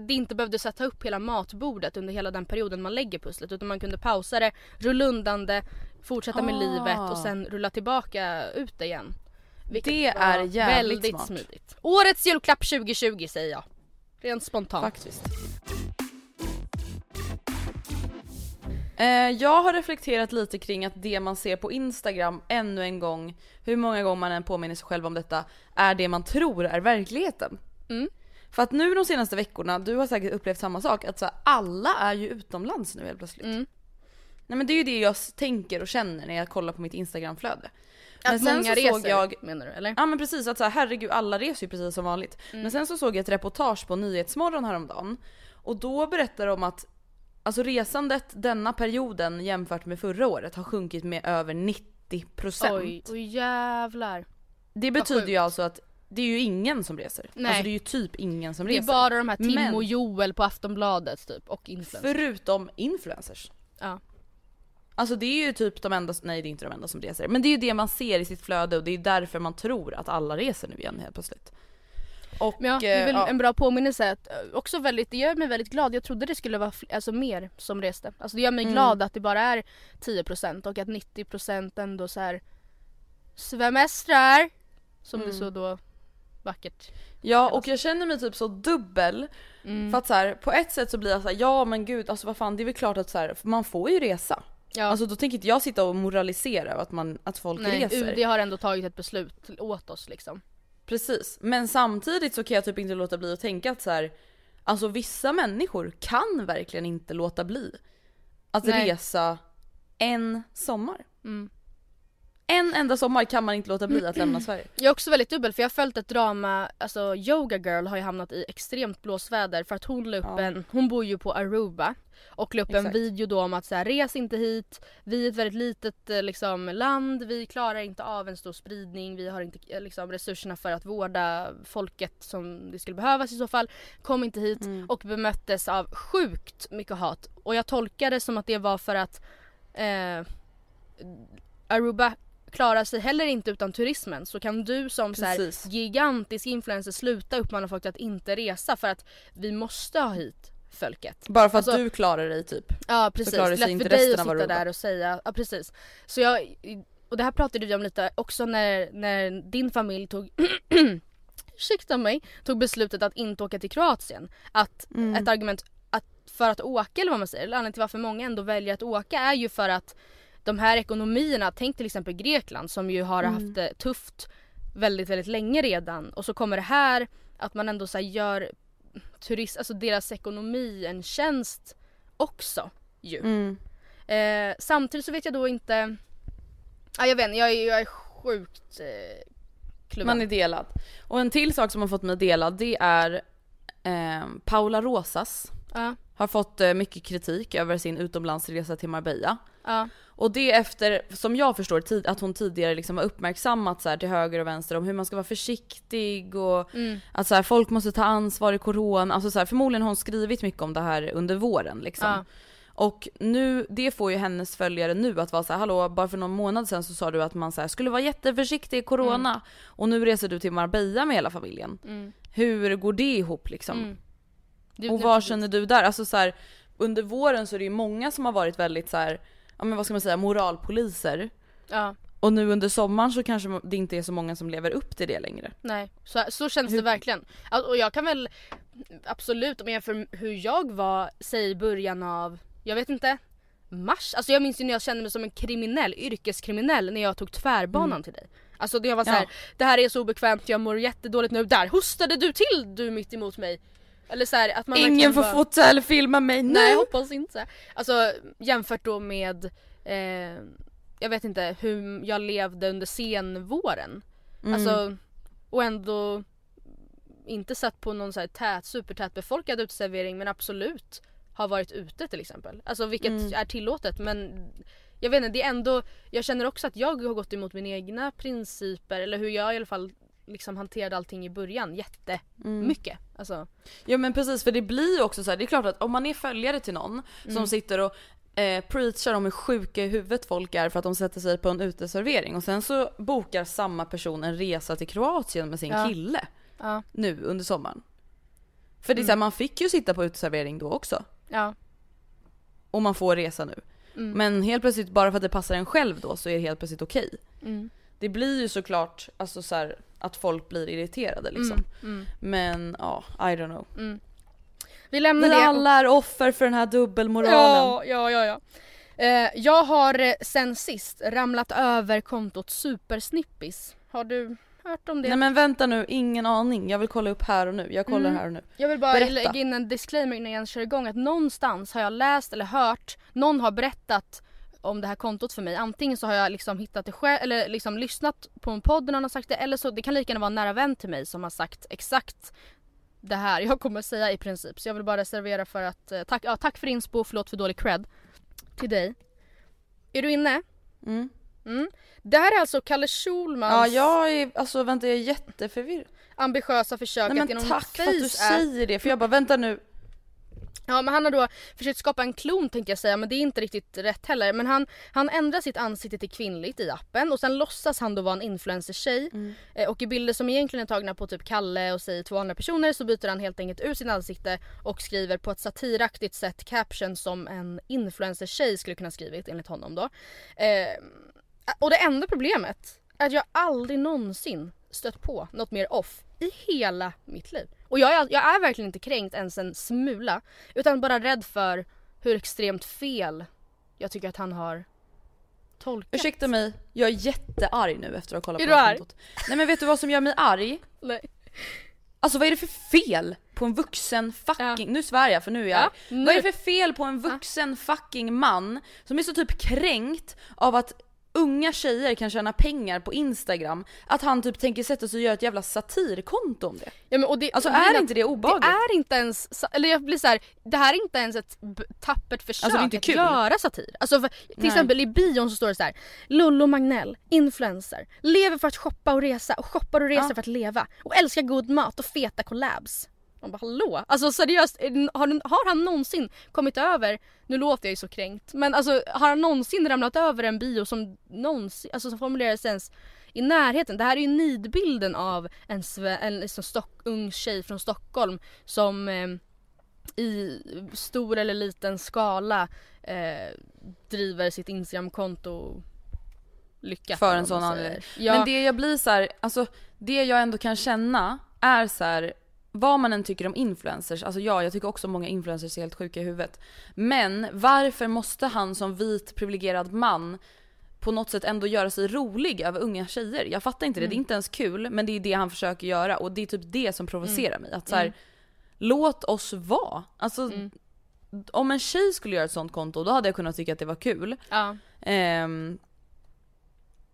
det inte behövde sätta upp hela matbordet under hela den perioden man lägger pusslet utan man kunde pausa det, rulla undan det, fortsätta med Ah. livet och sen rulla tillbaka ut det igen. Vilket Det är jävligt väldigt smart. smidigt. Årets julklapp 2020 säger jag. Rent spontant. Faktiskt. Eh, jag har reflekterat lite kring att det man ser på Instagram ännu en gång, hur många gånger man än påminner sig själv om detta, är det man tror är verkligheten. Mm. För att nu de senaste veckorna, du har säkert upplevt samma sak, att så här, alla är ju utomlands nu helt plötsligt. Mm. Nej men det är ju det jag tänker och känner när jag kollar på mitt instagramflöde. Att många så reser såg jag menar du eller? Ja men precis, att så här, herregud alla reser ju precis som vanligt. Men sen så såg jag ett reportage på Nyhetsmorgon häromdagen. Och då berättar de att alltså resandet denna perioden jämfört med förra året har sjunkit med över 90%. Oj, oj jävlar. det betyder ju alltså att det är ju ingen som reser. Nej. Alltså det är ju typ ingen som Det är reser. bara de här Tim Men- och Joel på Aftonbladet typ och influencers. Förutom influencers. Ja. Alltså det är ju typ de enda, nej det är inte de enda som reser. Men det är ju det man ser i sitt flöde och det är därför man tror att alla reser nu igen helt plötsligt. Och, Men ja, det är väl eh, ja. en bra påminnelse att, eh, också väldigt, det gör mig väldigt glad. Jag trodde det skulle vara alltså, mer som reste. Alltså det gör mig Mm. glad att det bara är 10% och att 90% ändå så här svemestrar. Som Mm. det så då vackert. Ja och jag känner mig typ så dubbel. Mm. För att så här, på ett sätt så blir jag så här, ja men gud alltså vad fan det är väl klart att så här, man får ju resa. Ja. Alltså då tänker inte jag sitta och moralisera att, man, att folk Nej, reser. UD har ändå tagit ett beslut åt oss liksom. Precis. Men samtidigt så kan jag typ inte låta bli att tänka att så här, alltså vissa människor kan verkligen inte låta bli att Nej. resa en sommar. Mm. En enda sommar kan man inte låta bli att lämna Sverige. Jag är också väldigt dubbel för jag har följt ett drama, alltså Yoga Girl har ju hamnat i extremt blåsväder för att hon la upp Ja. en, hon bor ju på Aruba och la upp en Exakt. video då om att så här, res inte hit, vi är ett väldigt litet eh, liksom, land, vi klarar inte av en stor spridning, vi har inte eh, liksom, resurserna för att vårda folket som det skulle behövas i så fall. Kom inte hit Mm. och bemöttes av sjukt mycket hat och jag tolkar det som att det var för att eh, Aruba klarar sig heller inte utan turismen så kan du som så här, gigantisk influencer sluta uppmana folk att inte resa för att vi måste ha hit folket. Bara för att Alltså- du klarar dig typ. Ja precis, klarar sig lätt inte för dig att sitta Aruba. där och säga, ja precis. Så jag, och det här pratade vi om lite också när, när din familj tog (clears throat) ursäkta mig, tog beslutet att inte åka till Kroatien. Att Mm. ett argument att för att åka eller vad man säger, eller anledningen till varför många ändå väljer att åka är ju för att de här ekonomierna, tänk till exempel Grekland som ju har Mm. haft det tufft väldigt, väldigt länge redan och så kommer det här att man ändå så gör turist, alltså deras ekonomi en tjänst också ju. Mm. Eh, samtidigt så vet jag då inte, ja, jag vet inte, jag, är- jag är sjukt eh, kluven. Man är delad. Och en till sak som har fått mig delad det är eh, Paula Rosas Ja, har fått eh, mycket kritik över sin utomlandsresa till Marbella. ja, Och det efter, som jag förstår, tid, att hon tidigare liksom har uppmärksammat så här till höger och vänster om hur man ska vara försiktig och mm, att så här, folk måste ta ansvar i corona. Alltså så här, förmodligen har hon skrivit mycket om det här under våren liksom. ja, Och nu, det får ju hennes följare nu att vara så här, hallå bara för någon månad sedan så sa du att man så här, skulle vara jätteförsiktig i corona och nu reser du till Marbella med hela familjen. mm, Hur går det ihop liksom? Mm. Det- Och vad känner du där? Alltså så här, under våren så är det ju många som har varit väldigt så här, ja men vad ska man säga, moralpoliser. Ja, Och nu under sommaren så kanske det inte är så många som lever upp till det längre. nej. Så, så känns Hur- det verkligen. Alltså, Och jag kan väl absolut om jag jämför hur jag var, säg i början av, jag vet inte, mars. Alltså jag minns ju när jag kände mig som en kriminell, yrkeskriminell när jag tog tvärbanan till dig. Alltså det var så här, Ja. det här är så obekvämt, jag mår jättedåligt nu. Där hostade du till du mitt emot mig. Eller så här, att man Ingen får bara- fota eller filma mig nu! Nej jag hoppas inte. Alltså jämfört då med, eh, jag vet inte hur jag levde under senvåren. Mm. Alltså, och ändå inte satt på någon så här tät, supertät befolkad uteservering men absolut har varit ute till exempel. Alltså vilket Mm. är tillåtet men jag vet inte, det är ändå, jag känner också att jag har gått emot mina egna principer eller hur jag i alla fall liksom hanterade allting i början jättemycket. Alltså, Ja men precis för det blir ju också så här, det är klart att om man är följare till någon Mm. som sitter och eh, preachar om hur sjuka i huvudet folk är för att de sätter sig på en uteservering och sen så bokar samma person en resa till Kroatien med sin Ja. kille ja, nu under sommaren. För det är Mm. så här, man fick ju sitta på uteservering då också. ja, Och man får resa nu. Mm. Men helt plötsligt bara för att det passar en själv då så är det helt plötsligt okej. mm, Det blir ju såklart alltså så här, att folk blir irriterade liksom. mm, mm, Men ja, I don't know. mm. Vi lämnar Vi det. alla är offer för den här dubbelmoralen. Ja, ja, ja. ja. Eh, jag har eh, sen sist ramlat över kontot Supersnippis. Har du hört om det? Nej men vänta nu, ingen aning. Jag vill kolla upp här och nu. Jag kollar Mm. här och nu. Jag vill bara Berätta. lägga in en disclaimer innan jag kör igång att någonstans har jag läst eller hört, någon har berättat om det här kontot för mig. Antingen så har jag liksom hittat det själv eller liksom lyssnat på en podd där någon har sagt det eller så det kan lika gärna vara en nära vän till mig som har sagt exakt det här jag kommer säga i princip. Så jag vill bara reservera för att, eh, tack, ja, tack för inspo, förlåt för dålig cred. Till dig. Är du inne? Mm. Mm. Det här är alltså Kalle Ja Schulmans jag är, alltså vänta jag är jätteförvirrad. ambitiösa försök Nej att men genom tack för att du säger det för jag bara vänta nu. Ja men han har då försökt skapa en klon tänkte jag säga men det är inte riktigt rätt heller. Men han, han ändrar sitt ansikte till kvinnligt i appen och sen låtsas han då vara en influencer-tjej. Eh, och i bilder som egentligen är tagna på typ Kalle och säger två andra personer så byter han helt enkelt ut sitt ansikte och skriver på ett satiraktigt sätt caption som en influencer-tjej skulle kunna skrivit enligt honom då. Eh, och det enda problemet är att jag aldrig någonsin stött på något mer off i hela mitt liv. Och jag är, jag är verkligen inte kränkt ens en smula. Utan bara rädd för hur extremt fel jag tycker att han har tolkat. Ursäkta mig, jag är jättearg nu efter att ha kollat Är på det här kontot. Nej men vet du vad som gör mig arg? Nej. Alltså vad är det för fel på en vuxen fucking, nu svär jag för nu är jag Ja, nu. Vad är det för fel på en vuxen fucking man som är så typ kränkt av att unga tjejer kan tjäna pengar på instagram, att han typ tänker sätta sig och göra ett jävla satirkonto om det. Ja, men, och det Alltså är att inte det obehagligt? Det är inte ens, eller jag blir så här, det här är inte ens ett tappert försök Alltså, det är inte att kul. göra satir. Alltså för, till Nej. exempel i bion så står det så här: Lollo Magnell, influencer, lever för att shoppa och resa och shoppar och reser Ja. för att leva och älskar god mat och feta collabs. Man bara hallå? Alltså seriöst, har, har han någonsin kommit över, nu låter jag ju så kränkt, men alltså har han någonsin ramlat över en bio som någonsin, alltså som formuleras ens i närheten. Det här är ju nidbilden av en, en liksom stock, ung tjej från Stockholm som eh, i stor eller liten skala eh, driver sitt Instagramkonto lyckat. För en sån anledning. Ja, Men det jag blir så här, alltså det jag ändå kan känna är så här. Vad man än tycker om influencers, alltså ja jag tycker också många influencers är helt sjuka i huvudet. Men varför måste han som vit privilegierad man på något sätt ändå göra sig rolig över unga tjejer? Jag fattar inte det, det är inte ens kul men det är det han försöker göra och det är typ det som provocerar mig. Att så här, låt oss vara. Alltså om en tjej skulle göra ett sånt konto då hade jag kunnat tycka att det var kul. Ja.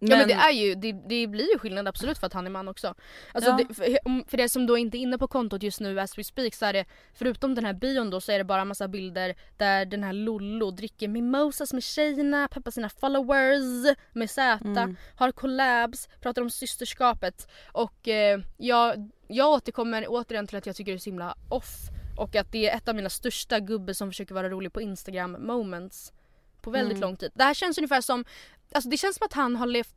Ehm, Ja men det är ju, det, det blir ju skillnad absolut för att han är man också. Alltså Ja. det, för, för det som då inte är inne på kontot just nu as we speak så är det förutom den här bion då så är det bara massa bilder där den här Lollo dricker mimosas med tjejerna, peppar sina followers med Z, Mm. har collabs, pratar om systerskapet och eh, jag, jag återkommer återigen till att jag tycker det är så himla off och att det är ett av mina största gubbe som försöker vara rolig på instagram moments på väldigt Mm. lång tid. Det här känns ungefär som Alltså det känns som att han har levt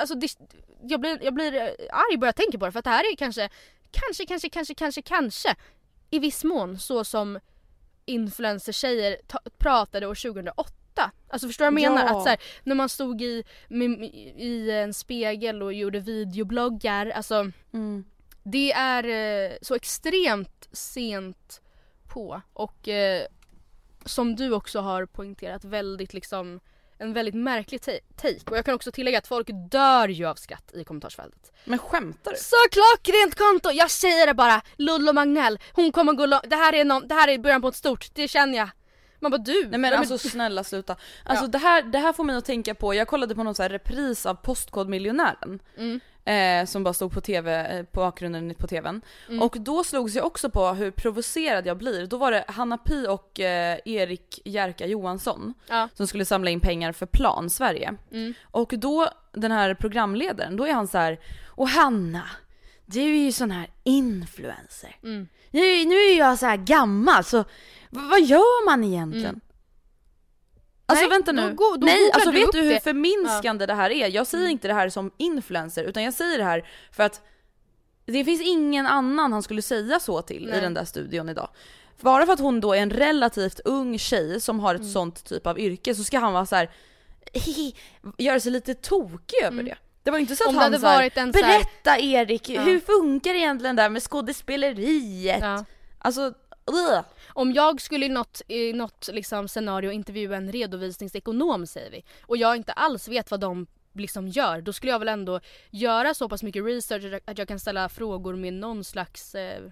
Alltså det, jag, blir, jag blir eh, arg bara jag tänker på det för att det här är kanske Kanske, kanske, kanske, kanske, kanske I viss mån så som influencer-tjejer ta, pratade år 2008 Alltså förstår du vad jag menar? Ja. Att så här, när man stod i, i en spegel och gjorde videobloggar alltså Mm. det är eh, så extremt sent på och eh, som du också har poängterat väldigt liksom en väldigt märklig ta- take och jag kan också tillägga att folk dör ju av skratt i kommentarsfältet. Men skämtar du? Så klockrent konto! Jag säger det bara! Lollo Magnell, hon kommer gå långt. Det här är någon, det här är början på ett stort, det känner jag. Man bara du! Nej men alltså snälla sluta. (laughs) Alltså Ja. det, här, det här får mig att tänka på, jag kollade på någon så här repris av Postkodmiljonären. Mm. Eh, som bara stod på tv, eh, på bakgrunden på tvn. Och då slogs jag också på hur provocerad jag blir. Då var det Hanna Pi och eh, Erik Jerka Johansson Ja. som skulle samla in pengar för Plan Sverige. Mm. Och då, den här programledaren, då är han så här: och Hanna, du är ju sån här influencer. Mm. Nu, nu är jag så här gammal så vad gör man egentligen? Alltså Mm. Nej, vänta nu. då då Nej alltså du vet du hur det. förminskande det här är? Jag säger Mm. inte det här som influencer utan jag säger det här för att det finns ingen annan han skulle säga så till i Nej. den där studion idag. Bara för att hon då är en relativt ung tjej som har ett Mm. sånt typ av yrke så ska han vara så här göra sig lite tokig över det. Det var ju inte så att Mm. Om han hade så här, en här- berätta Erik, Ja. hur funkar egentligen det där med skådespeleriet? Ja. Alltså, ugh. Om jag skulle i något, i något liksom scenario intervjua en redovisningsekonom säger vi och jag inte alls vet vad de liksom gör då skulle jag väl ändå göra så pass mycket research att jag kan ställa frågor med någon slags eh,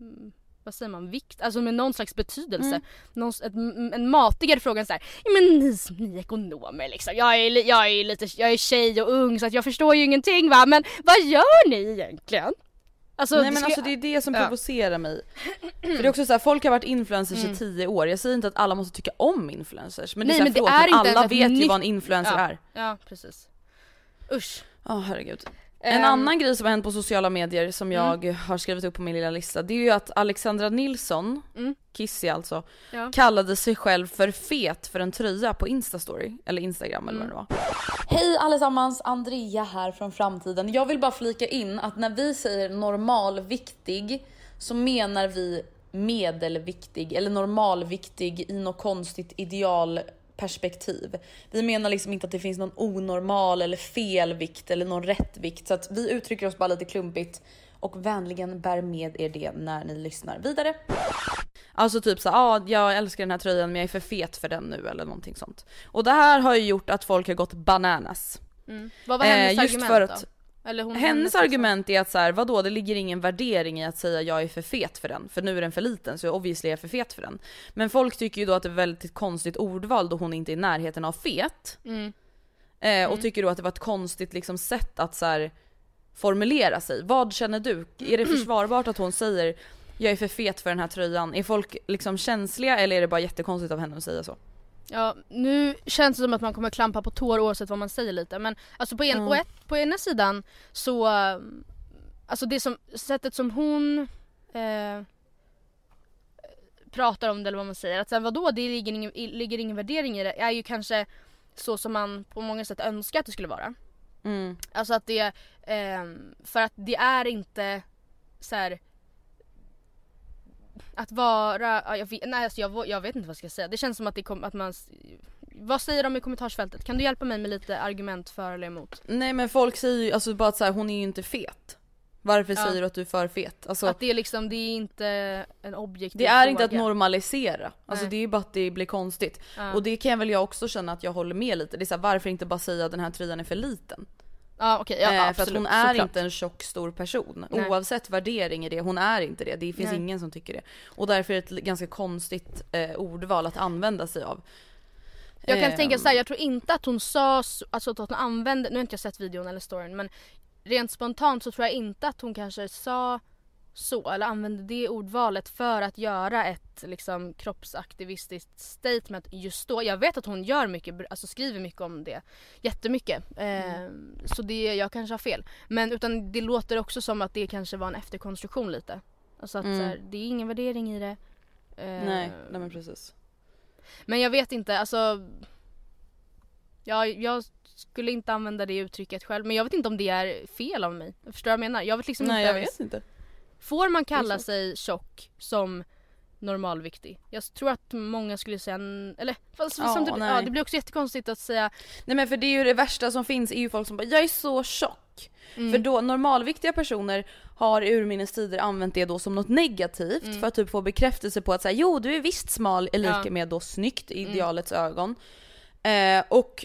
mm, vad säger man, vikt, alltså med någon slags betydelse. Mm. Någon, ett, en matigare fråga än så här, ja men ni, ni ekonomer liksom, jag är, jag är lite, jag är tjej och ung så att jag förstår ju ingenting va, men vad gör ni egentligen? Alltså, Nej det men alltså det är det som Ja. provocerar mig. För det är (clears throat) också så här, folk har varit influencers Mm. i tio år, jag säger inte att alla måste tycka om influencers men det är, Nej, så här, men det förlåt, är inte ens alla vet ju vad en influencer ja. är. Ja precis. Usch. Ja herregud. En Ehm, annan grej som har hänt på sociala medier som jag har skrivit upp på min lilla lista det är ju att Alexandra Nilsson, Mm. Kissy alltså, Ja. kallade sig själv för fet för en tröja på instastory, eller instagram eller vad det var. Hej allesammans, Andrea här från framtiden. Jag vill bara flika in att när vi säger normalviktig så menar vi medelviktig eller normalviktig i något konstigt idealperspektiv. Vi menar liksom inte att det finns någon onormal eller fel vikt eller någon rätt vikt så att vi uttrycker oss bara lite klumpigt och vänligen bär med er det när ni lyssnar vidare. Alltså typ så ja ah, jag älskar den här tröjan men jag är för fet för den nu eller någonting sånt. Och det här har ju gjort att folk har gått bananas. Mm. Vad var hennes Eh, just argument för då? att- Eller hon, Hennes liksom- argument är att så här, vadå det ligger ingen värdering i att säga jag är för fet för den, för nu är den för liten så obviously är jag för fet för den. Men folk tycker ju då att det är väldigt konstigt ordval då hon inte är i närheten av fet. Mm. Eh, och tycker då att det var ett konstigt liksom, sätt att så här, formulera sig. Vad känner du? Är det (clears throat) försvarbart att hon säger jag är för fet för den här tröjan? Är folk liksom känsliga eller är det bara jättekonstigt av henne att säga så? Ja, nu känns det som att man kommer klampa på tår oavsett vad man säger lite men alltså på, en, Mm. ett, på ena sidan så um, Alltså det som, sättet som hon eh, pratar om det eller vad man säger att sen vadå det ligger ingen, ligger ingen värdering i det är ju kanske så som man på många sätt önskar att det skulle vara. Mm. Alltså att det, ehm, för att det är inte så här. Att vara, ja, jag, vet, nej, alltså jag, jag vet inte vad jag ska säga. Det känns som att, det kom, att man, vad säger de i kommentarsfältet? Kan du hjälpa mig med lite argument för eller emot? Nej men folk säger ju alltså bara att så här, hon är ju inte fet. Varför Ja. säger du att du är för fet? Alltså, Att det är liksom, det är inte en objektiv det är inte att fråga. normalisera. Alltså Nej. det är ju bara att det blir konstigt. Ja. Och det kan väl jag också känna att jag håller med lite. Det är så här, varför inte bara säga att den här tröjan är för liten? Ja okej, ja, Eh, absolut, för att hon är såklart. inte en tjock stor person. Nej. Oavsett värdering i det, hon är inte det. Det finns Nej. ingen som tycker det. Och därför är det ett ganska konstigt eh, ordval att använda sig av. Jag kan Ehm, tänka såhär, jag tror inte att hon sa, så- alltså att hon använde, nu har inte jag sett videon eller storyn men rent spontant så tror jag inte att hon kanske sa så eller använde det ordvalet för att göra ett liksom kroppsaktivistiskt statement just då. Jag vet att hon gör mycket, alltså skriver mycket om det. Jättemycket. Eh, så det, jag kanske har fel. Men utan det låter också som att det kanske var en efterkonstruktion lite. Alltså att Mm. så här, det är ingen värdering i det. Eh, Nej, nej men precis. men jag vet inte, alltså jag, jag skulle inte använda det uttrycket själv men jag vet inte om det är fel av mig. Förstår du vad jag menar? Jag vet liksom Nej inte jag ens- vet inte. Får man kalla sig tjock som normalviktig? Jag tror att många skulle säga, eller fast Ja, samtidigt, nej. ja, det blir också jättekonstigt att säga Nej men för det är ju det värsta som finns är ju folk som bara jag är så tjock. mm, För då normalviktiga personer har i urminnes tider använt det då som något negativt Mm. för att typ få bekräftelse på att säga jo du är visst smal är lika Ja. Mm. med då snyggt i idealets ögon. Eh, och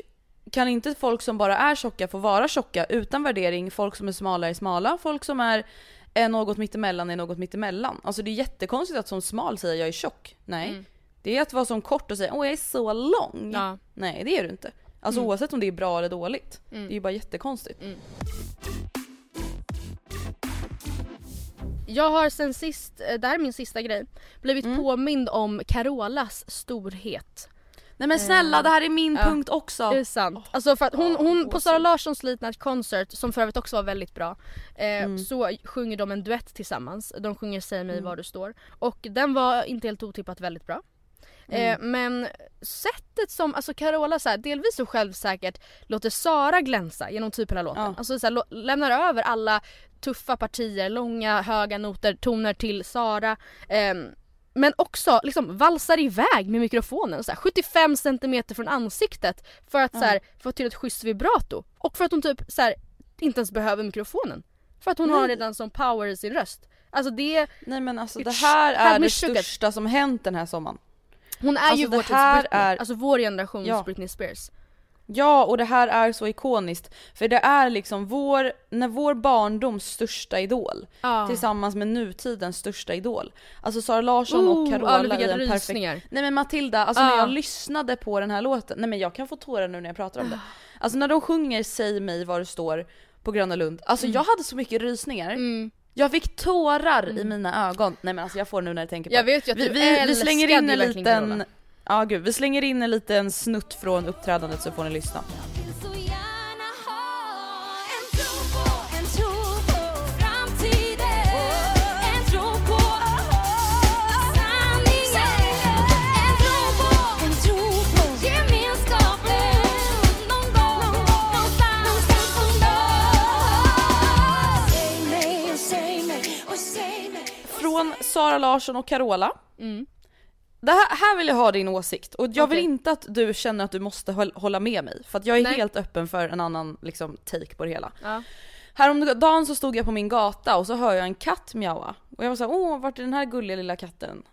kan inte folk som bara är tjocka få vara tjocka utan värdering? Folk som är smala är smala, folk som är är något mittemellan är något mittemellan. Alltså det är jättekonstigt att som smal säga jag är tjock. Nej. Mm. Det är att vara som kort och säga åh jag är så lång. ja, Nej det är du inte. Alltså Mm. oavsett om det är bra eller dåligt. Mm. Det är ju bara jättekonstigt. Jag har sen sist, eh, det här är min sista grej, blivit Mm. påmind om Carolas storhet. Nej men snälla det här är min Ja. punkt också. Det är sant. Alltså för att hon, hon på. Sara Larssons Late Concert, som för övrigt också var väldigt bra, eh, Mm. så sjunger de en duett tillsammans. De sjunger Säg mig var du står. Och den var inte helt otippat väldigt bra. Eh, Mm. men sättet som, alltså Carola så här, delvis så självsäkert låter Sara glänsa genom typ hela låten. Ja. Alltså så här, lämnar över alla tuffa partier, långa höga noter, toner till Sara. Ehm, men också liksom valsar iväg med mikrofonen så här, 75 cm från ansiktet för att så här, få till ett schysst vibrato. Och för att hon typ så här, inte ens behöver mikrofonen. För att hon har redan som power i sin röst. Alltså det, Nej men alltså det här är det största som hänt den här sommaren. hon är Alltså, ju vår tids här Britney. är- Alltså vår generations Ja. Britney Spears. Ja och det här är så ikoniskt. För det är liksom vår, när vår barndoms största idol Ja. tillsammans med nutidens största idol. Alltså Sara Larsson Oh, och Carola i jag en perfekt... Nej men Matilda, alltså Ah. när jag lyssnade på den här låten, nej men jag kan få tårar nu när jag pratar om det. Alltså när de sjunger Säg mig var du står på Gröna Lund, alltså jag hade så mycket rysningar. Mm. Jag fick tårar i mina ögon. Nej men alltså jag får nu när jag tänker på Jag det. vet ju att vi, du vi, vi älskade slänger in en liten... Carola. Ja gud, vi slänger in en liten snutt från uppträdandet så får ni lyssna. Sara Larsson och Carola. Mm. Det här, här vill jag ha din åsikt och jag vill Okej. inte att du känner att du måste håll, hålla med mig för att jag är Nej. helt öppen för en annan liksom, take på det hela. Ja. Häromdagen så stod jag på min gata och så hör jag en katt mjaua och jag var såhär åh vart är den här gulliga lilla katten?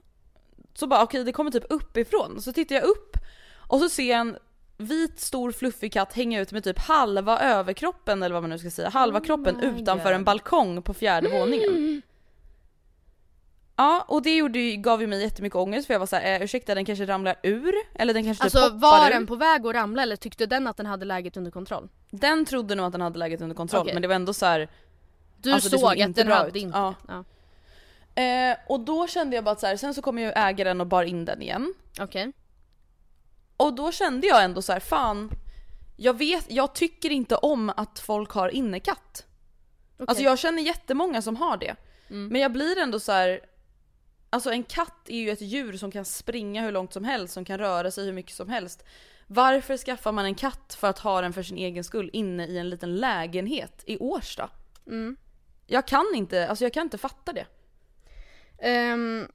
Så bara okej det kommer typ uppifrån så tittar jag upp och så ser jag en vit stor fluffig katt hänga ut med typ halva överkroppen eller vad man nu ska säga, halva kroppen my utanför God. en balkong på fjärde våningen. (clears throat) Ja och det gjorde, gav ju mig jättemycket ångest för jag var såhär, eh, ursäkta den kanske ramlar ur? Eller den kanske Alltså typ hoppar var ur? den på väg att ramla eller tyckte den att den hade läget under kontroll? Den trodde nog att den hade läget under kontroll Okej. men det var ändå så här. Du Alltså, det såg såg att inte den bra hade ut. inte Ja. ja. Eh, och då kände jag bara att så här, sen så kom ju ägaren och bar in den igen. Okej. Och då kände jag ändå så här, fan. Jag vet, jag tycker inte om att folk har innekatt. Okej. Alltså jag känner jättemånga som har det. Mm. Men jag blir ändå så här. Alltså en katt är ju ett djur som kan springa hur långt som helst, som kan röra sig hur mycket som helst. Varför skaffar man en katt för att ha den för sin egen skull inne i en liten lägenhet i Årsta? Mm. Jag kan inte, alltså jag kan inte fatta det. Ehm,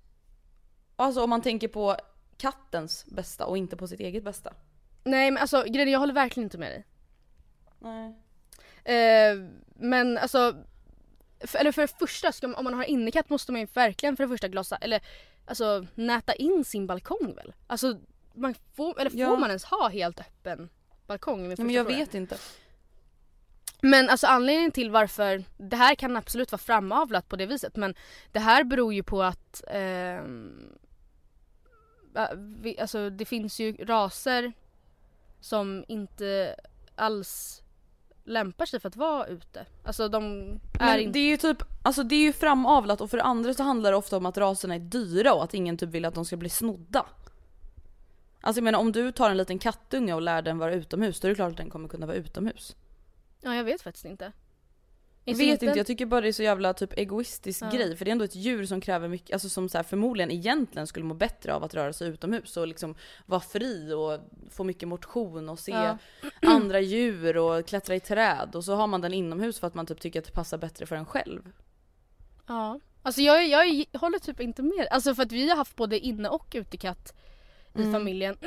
Alltså om man tänker på kattens bästa och inte på sitt eget bästa. nej men alltså grejen jag håller verkligen inte med dig. Nej. Eh, men alltså för, eller för det första, ska man, om man har innekatt måste man ju verkligen för det första glasa, eller alltså näta in sin balkong väl? Alltså man får, eller får Ja. man ens ha helt öppen balkong? Ja, men jag fråga. vet inte. Men alltså anledningen till varför, det här kan absolut vara framavlat på det viset men det här beror ju på att ja, vi, alltså det finns ju raser som inte alls lämpar sig för att vara ute. Alltså de är Men inte... det är ju typ, alltså det är ju framavlat och för det andra så handlar det ofta om att raserna är dyra och att ingen typ vill att de ska bli snodda. Alltså jag menar om du tar en liten kattunge och lär den vara utomhus då är det klart att den kommer kunna vara utomhus. Ja jag vet faktiskt inte. Jag vet inte, jag tycker bara det är så jävla typ egoistisk Ja. grej för det är ändå ett djur som kräver mycket, alltså som så här, förmodligen egentligen skulle må bättre av att röra sig utomhus och liksom vara fri och få mycket motion och se Ja. (clears throat) andra djur och klättra i träd och så har man den inomhus för att man typ tycker att det passar bättre för en själv. Ja. Alltså jag, jag håller typ inte med. Alltså för att vi har haft både inne och utekatt i Mm. familjen.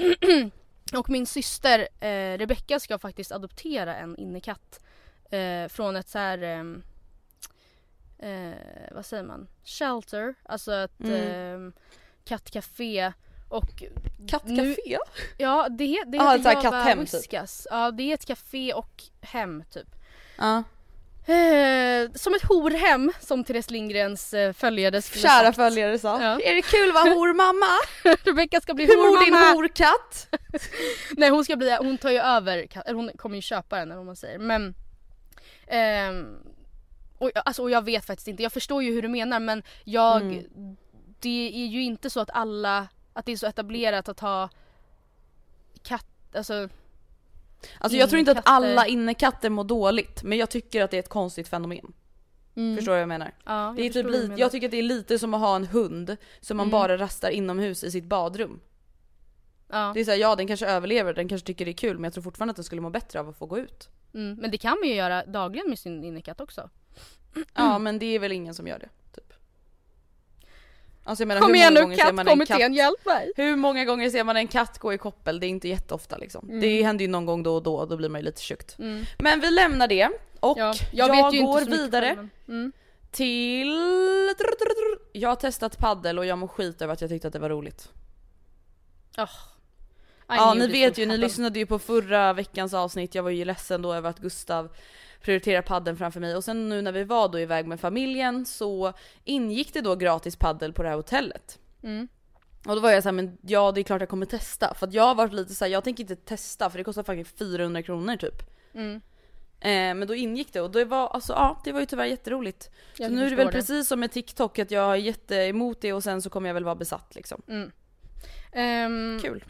(clears throat) och min syster eh, Rebecca ska faktiskt adoptera en innekatt. Eh, från ett så här ehm, eh, vad säger man? Shelter. Alltså ett Mm. eh, kattcafé. Och Kattcafé? Ja det, det Ah, heter Java typ. Whiskas. Ja det är ett café och hem typ. Ja. Eh, som ett horhem som Therese Lindgrens eh, följare skulle Kära sagt. följare sa. Ja. Är det kul att vara hormamma? (laughs) Rebecca ska bli Hur mår din hormamma. horkatt? (laughs) Nej hon ska bli, hon tar ju över, hon kommer ju köpa den eller vad man säger men ehm, och, alltså, och jag vet faktiskt inte, jag förstår ju hur du menar men jag Mm. Det är ju inte så att alla, att det är så etablerat att ha katt, alltså Alltså jag tror inte att alla innekatter mår dåligt men jag tycker att det är ett konstigt fenomen. mm. Förstår du vad jag menar? Ja, Det är jag typ lite, jag tycker att det är lite som att ha en hund som man Mm. bara rastar inomhus i sitt badrum. ja. Det är såhär, ja den kanske överlever, den kanske tycker det är kul men jag tror fortfarande att den skulle må bättre av att få gå ut. Mm. Men det kan man ju göra dagligen med sin innekatt också. Ja men det är väl ingen som gör det. Typ. Alltså jag menar Kom hur igen många nu gånger ser man en katt kattkommittén, hjälp mig! Hur många gånger ser man en katt gå i koppel? Det är inte jätteofta liksom. Mm. Det händer ju någon gång då och då och då blir man ju lite tjukt. Mm. Men vi lämnar det och Ja, jag, vet ju går inte så mycket vidare själv, men- mm. till... Jag har testat paddel och jag mår skit över att jag tyckte att det var roligt. Oh. Ja ni vet ju, ni lyssnade ju på förra veckans avsnitt, jag var ju ledsen då över att Gustav prioriterar padden framför mig och sen nu när vi var då iväg med familjen så ingick det då gratis paddel på det här hotellet. Mm. Och då var jag såhär, men ja det är klart jag kommer testa. För att jag har varit lite såhär, jag tänker inte testa för det kostar faktiskt 400 kronor typ. Mm. Eh, men då ingick det och det var, alltså ja det var ju tyvärr jätteroligt. Jag så nu är det väl precis som med TikTok att jag är jätteemot det och sen så kommer jag väl vara besatt liksom. Mm. Ehm, Kul.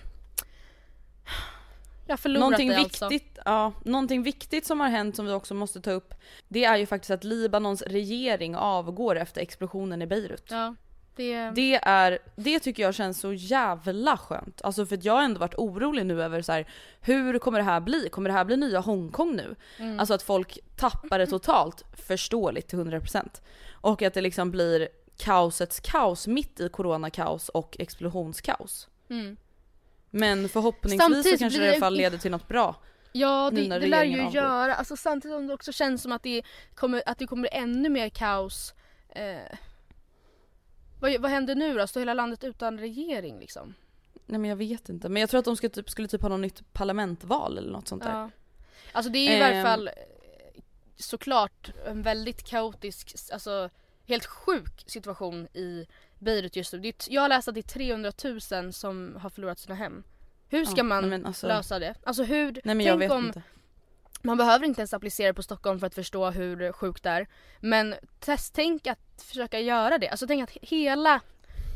Jag förlorat Någonting det alltså. viktigt, ja, någonting viktigt som har hänt som vi också måste ta upp. Det är ju faktiskt att Libanons regering avgår efter explosionen i Beirut. Ja, det... Det är, det tycker jag känns så jävla skönt. Alltså för att jag har ändå varit orolig nu över så här, hur kommer det här bli? Kommer det här bli nya Hongkong nu? Mm. Alltså att folk tappar det totalt, förståeligt till 100%. Och att det liksom blir kaosets kaos mitt i coronakaos och explosionskaos. Mm. Men förhoppningsvis så Samtidigt kanske blir det i alla fall leder till något bra. Ja det, det lär ju avgår. göra, alltså samtidigt som det också känns som att det kommer, att det kommer ännu mer kaos. Eh, vad, vad händer nu då? Står hela landet utan regering liksom? Nej men jag vet inte. Men jag tror att de ska typ, skulle typ ha något nytt parlamentval eller något sånt där. Ja. Alltså det är ju i varje Ehm. fall eh, såklart en väldigt kaotisk, alltså helt sjuk situation i Beirut just nu. Jag har läst att det är 300 000 som har förlorat sina hem. Hur ska Ja, man nej, alltså- lösa det? Alltså hur, Nej men tänk om, inte. man behöver inte ens applicera på Stockholm för att förstå hur sjukt det är. Men test, tänk att försöka göra det. Alltså tänk att hela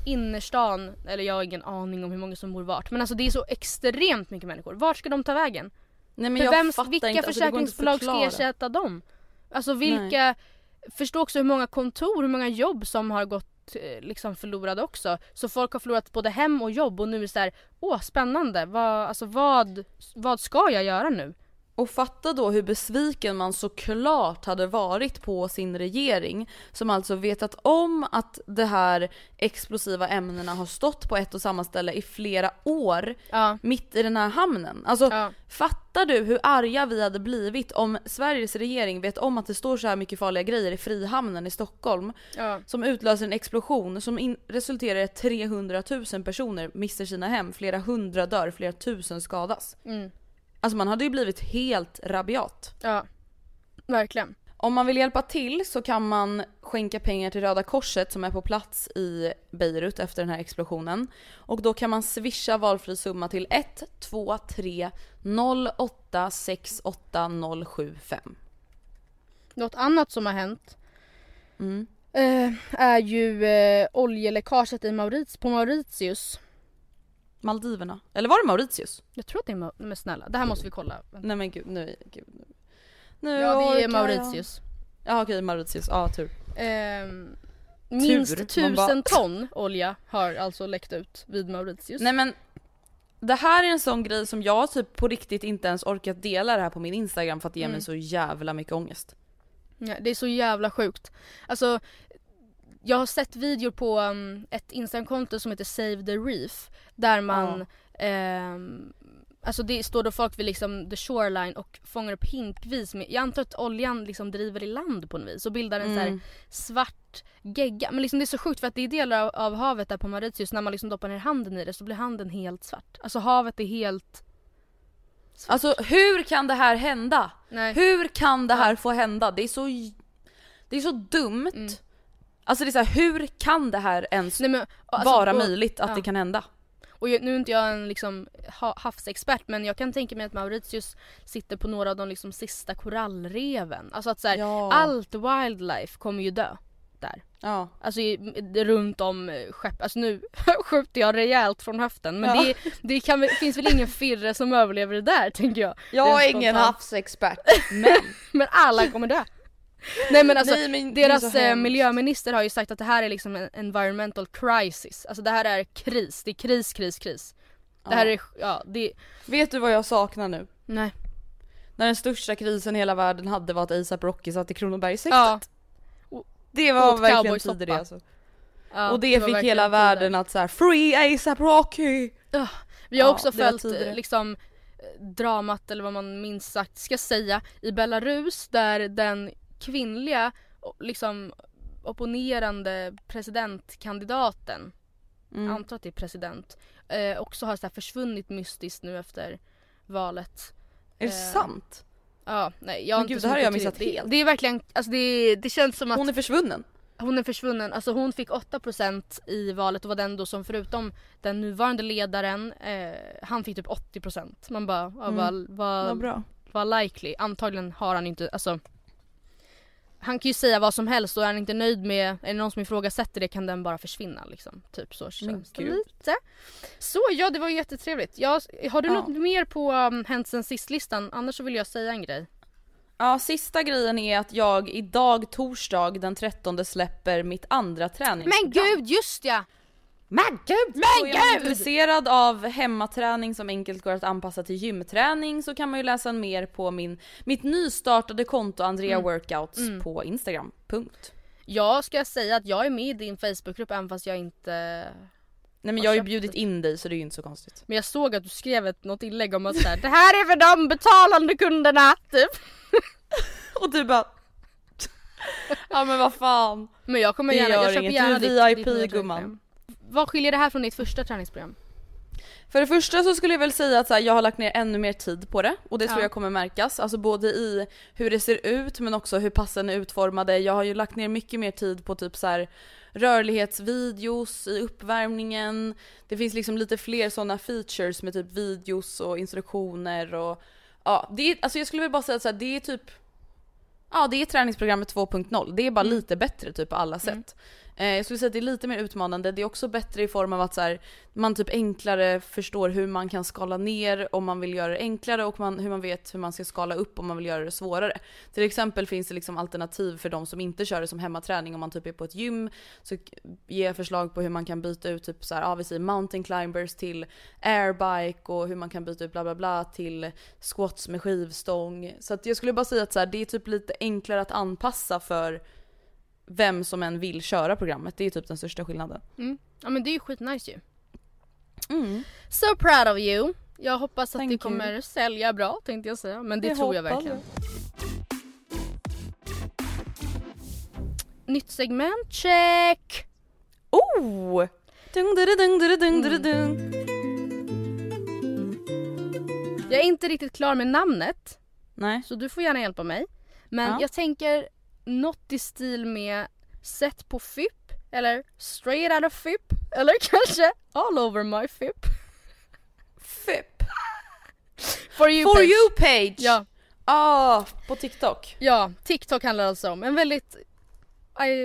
innerstan, eller jag har ingen aning om hur många som bor vart, men alltså det är så extremt mycket människor. Vart ska de ta vägen? Nej men För jag vem, fattar vilka inte. Alltså, försäkringsbolag ska förklara. ersätta dem? Alltså vilka, förstå också hur många kontor, hur många jobb som har gått liksom förlorade också. Så folk har förlorat både hem och jobb och nu är det så här, åh spännande, vad, alltså vad, vad ska jag göra nu? Och fatta då hur besviken man såklart hade varit på sin regering som alltså vetat om att de här explosiva ämnena har stått på ett och samma ställe i flera år Ja. mitt i den här hamnen. Alltså Ja. fattar du hur arga vi hade blivit om Sveriges regering vet om att det står så här mycket farliga grejer i Frihamnen i Stockholm Ja. som utlöser en explosion som resulterar i att 300 000 personer mister sina hem, flera hundra dör, flera tusen skadas. Mm. Alltså man hade ju blivit helt rabiat. Ja. Verkligen. Om man vill hjälpa till så kan man skänka pengar till Röda Korset som är på plats i Beirut efter den här explosionen. Och då kan man swisha valfri summa till 123 08 68 075. Något annat som har hänt Mm. eh, är ju eh, oljeläckaget i Maurits, på Mauritius. Maldiverna. Eller var det Mauritius? Jag tror att det är Ma- men snälla, det här måste vi kolla. Nej men gud, nu, gud, nu. nu Ja det är Mauritius. Jag. Ja okej, Mauritius. Ja, tur. Ehm, minst Tur. Tusen bara- ton olja har alltså läckt ut vid Mauritius. Nej men det här är en sån grej som jag typ på riktigt inte ens orkat dela det här på min Instagram för att det ger mig Mm. så jävla mycket ångest. Ja, det är så jävla sjukt. Alltså, jag har sett videor på um, ett Instagramkonto som heter Save the Reef. Där man, ehm, alltså det står då folk vid liksom the shoreline och fångar upp hinkvis med, jag antar att oljan liksom driver i land på något vis och bildar en så här Mm. svart gegga. Men liksom det är så sjukt för att det är delar av, av havet där på Mauritius när man liksom doppar ner handen i det så blir handen helt svart. Alltså havet är helt... Alltså hur kan det här hända? Nej. Hur kan det här få hända? Det är så, det är så dumt. Mm. Alltså det är så här, hur kan det här ens Nej, men, alltså, vara och- möjligt att ja. det kan hända? Och jag, nu är inte jag en liksom ha, havsexpert men jag kan tänka mig att Mauritius sitter på några av de liksom sista korallreven. Alltså att så här, Ja. allt wildlife kommer ju dö där. Ja. Alltså i, runt om eh, skepp, alltså nu (laughs) skjuter jag rejält från höften men Ja. det, det kan, finns väl ingen firre som överlever det där tänker jag. Jag är ingen havsexpert, men (laughs) Men alla kommer dö. (laughs) Nej men alltså Nej, men det deras eh, miljöminister har ju sagt att det här är liksom en environmental crisis. Alltså det här är kris, det är kris, kris, kris. Det här Ja. är, ja det, vet du vad jag saknar nu? nej. När den största krisen i hela världen hade var att ASAP Rocky satt i Kronobergshäktet. Ja. Det var Åt verkligen tider det alltså. Ja, och det, var fick hela tider. världen att så här: free ASAP Rocky! Vi har Ja, också det följt eh, liksom eh, dramat eller vad man minst sagt ska säga i Belarus där den kvinnliga liksom opponerande presidentkandidaten, Mm. antar att det är president, eh, också har så försvunnit mystiskt nu efter valet. Är det Eh, sant? Ja, nej jag har Men inte gud, det här har jag missat det, helt. det är verkligen, alltså det, det känns som att Hon är försvunnen. hon är försvunnen. Alltså hon fick 8% i valet och var den då som förutom den nuvarande ledaren, eh, han fick typ 80%. Man bara, ja, Mm. vad, vad, Vad bra. vad likely. Antagligen har han inte, alltså han kan ju säga vad som helst och är han inte nöjd med, är det någon som ifrågasätter det kan den bara försvinna liksom. Typ så känns det lite. Så ja, det var jättetrevligt. Jag, har du Ja. något mer på um, hänt sen sist-listan? Annars så vill jag säga en grej. Ja, sista grejen är att jag idag torsdag den 13 släpper mitt andra träningsprogram. Men gud, just ja! Men gud! Men Och är man gud! intresserad av hemmaträning som enkelt går att anpassa till gymträning så kan man ju läsa mer på min, mitt nystartade konto Andrea Mm. Workouts på Instagram. Punkt. Jag ska säga att jag är med i din Facebookgrupp även fast jag inte Nej men jag har ju bjudit in dig så det är ju inte så konstigt. Men jag såg att du skrev ett, något inlägg om att så här, det här är för de betalande kunderna typ. (laughs) Och du bara... (laughs) ja men vad fan. Men jag kommer gärna, jag köper gärna ditt, VIP, ditt gumman. Vad skiljer det här från ditt första träningsprogram? För det första så skulle jag väl säga att här, jag har lagt ner ännu mer tid på det och det tror Ja. jag kommer märkas. Alltså både i hur det ser ut men också hur passen är utformade. Jag har ju lagt ner mycket mer tid på typ så här rörlighetsvideos i uppvärmningen. Det finns liksom lite fler sådana features med typ videos och instruktioner och ja, det är, alltså jag skulle väl bara säga att så här, det är typ Ja det är träningsprogrammet 2.0, det är bara lite bättre typ på alla sätt. Eh, jag skulle säga att det är lite mer utmanande, det är också bättre i form av att så här, man typ enklare förstår hur man kan skala ner om man vill göra det enklare och man, hur man vet hur man ska skala upp om man vill göra det svårare. Till exempel finns det liksom alternativ för de som inte kör det som hemmaträning om man typ är på ett gym så ger jag förslag på hur man kan byta ut typ så här, ja vi säger mountain climbers till airbike och hur man kan byta ut bla bla bla till squats med skivstång. Så att jag skulle bara säga att så här, det är typ lite enklare att anpassa för vem som än vill köra programmet. Det är typ den största skillnaden. Mm. Ja men det är ju skitnice ju. Mm. So proud of you. Jag hoppas att Thank det you. kommer sälja bra tänkte jag säga. Men det Det tror jag verkligen. Nytt segment, check! Oh! Dung, dung, dung, dung, dung, dung, dung. Jag är inte riktigt klar med namnet Nej. så du får gärna hjälpa mig. Men Ja. jag tänker något i stil med Sett på FIP eller Straight out of FIP eller (laughs) kanske All over my FIP. FIP. For you For page. you page! Ja, Ah, på TikTok. ja, TikTok handlar alltså om en väldigt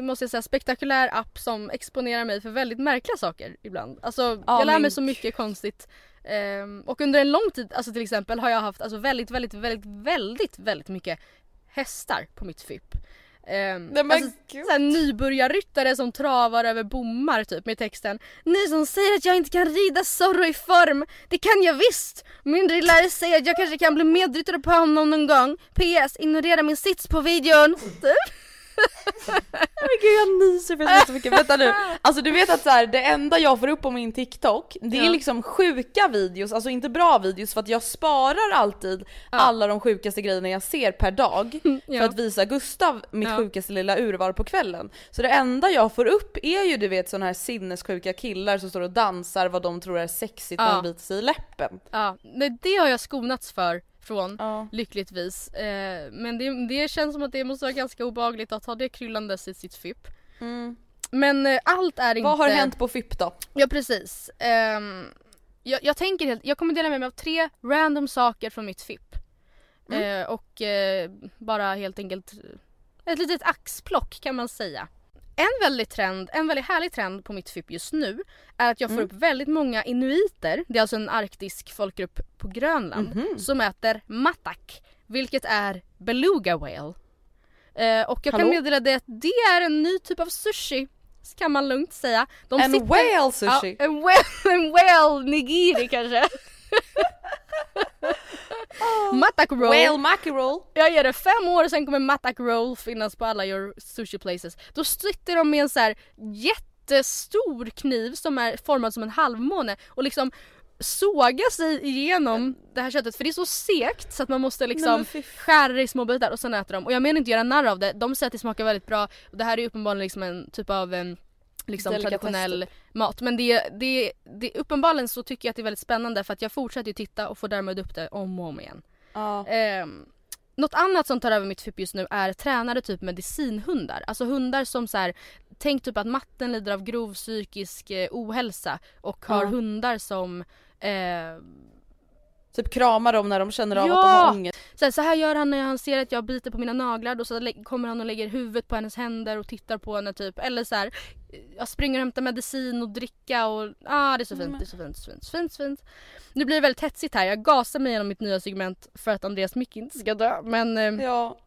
måste jag säga, spektakulär app som exponerar mig för väldigt märkliga saker ibland. Alltså Ja, jag lär mig så mycket konstigt. Ehm, och under en lång tid, alltså till exempel har jag haft alltså väldigt, väldigt, väldigt, väldigt, väldigt mycket hästar på mitt FIP. Um, Nej, alltså, såhär, nybörjarryttare som travar över bommar typ med texten Ni som säger att jag inte kan rida Zorro i form, det kan jag visst! Min drillare säger att jag kanske kan bli medryttare på honom någon gång. PS, ignorera min sits på videon. (laughs) Typ. (laughs) Men gud jag nyser för jag ser så mycket. Vänta nu. Alltså du vet att så här, det enda jag får upp på min TikTok, det är Ja. liksom sjuka videos, alltså inte bra videos för att jag sparar alltid alla de sjukaste grejerna jag ser per dag (laughs) för Ja. att visa Gustav mitt Ja. sjukaste lilla urval på kvällen. Så det enda jag får upp är ju du vet såna här sinnessjuka killar som står och dansar vad de tror är sexigt när Ja. de biter sig i läppen. Ja, nej, det har jag skonats för från Ja. lyckligtvis. Eh, men det, det känns som att det måste vara ganska obehagligt att ha det kryllandes i sitt FIP. Mm. Men eh, allt är inte... Vad har hänt på FIP då? Ja precis. Ehm, jag, jag tänker helt, jag kommer dela med mig av tre random saker från mitt FIP. Mm. Eh, och eh, bara helt enkelt ett litet axplock kan man säga. En väldigt, trend, en väldigt härlig trend på mitt FIP just nu är att jag får Mm. upp väldigt många inuiter, det är alltså en arktisk folkgrupp på Grönland, Mhm. som äter matak, vilket är beluga whale. Eh, och jag kan Hallå? meddela dig att det är en ny typ av sushi, kan man lugnt säga. De En sitter- whale sushi? Ja, en whale, (laughs) en whale nigiri kanske. (laughs) Matak roll. Whale mackerel? Jag ger det fem år sen kommer Matak roll finnas på alla your sushi places. Då sitter de med en så här jättestor kniv som är formad som en halvmåne och liksom såga sig igenom det här köttet för det är så sekt så att man måste Nej, liksom f- skära i små bitar och sen äter de. Och jag menar inte göra narr av det, de säger att det smakar väldigt bra och det här är uppenbarligen liksom en typ av en liksom traditionell mat. Men det, det, det, uppenbarligen så tycker jag att det är väldigt spännande för att jag fortsätter ju titta och får därmed upp det om och om igen. Ja. Ehm, något annat som tar över mitt FIP just nu är tränade typ medicinhundar. Alltså hundar som så här, tänk typ att matten lider av grov psykisk eh, ohälsa och har Ja. hundar som eh, Typ kramar dem när de känner av Ja! att de har ångest. så, här, så här gör han när han ser att jag biter på mina naglar då så kommer han och lägger huvudet på hennes händer och tittar på henne typ. Eller så här, jag springer och hämtar medicin och dricka och ah det är så fint, Men- det är så fint, så fint, så fint, så fint. Nu blir det väldigt hetsigt här, jag gasar mig genom mitt nya segment för att Andreas Micke inte ska dö. Men ehm, Ja.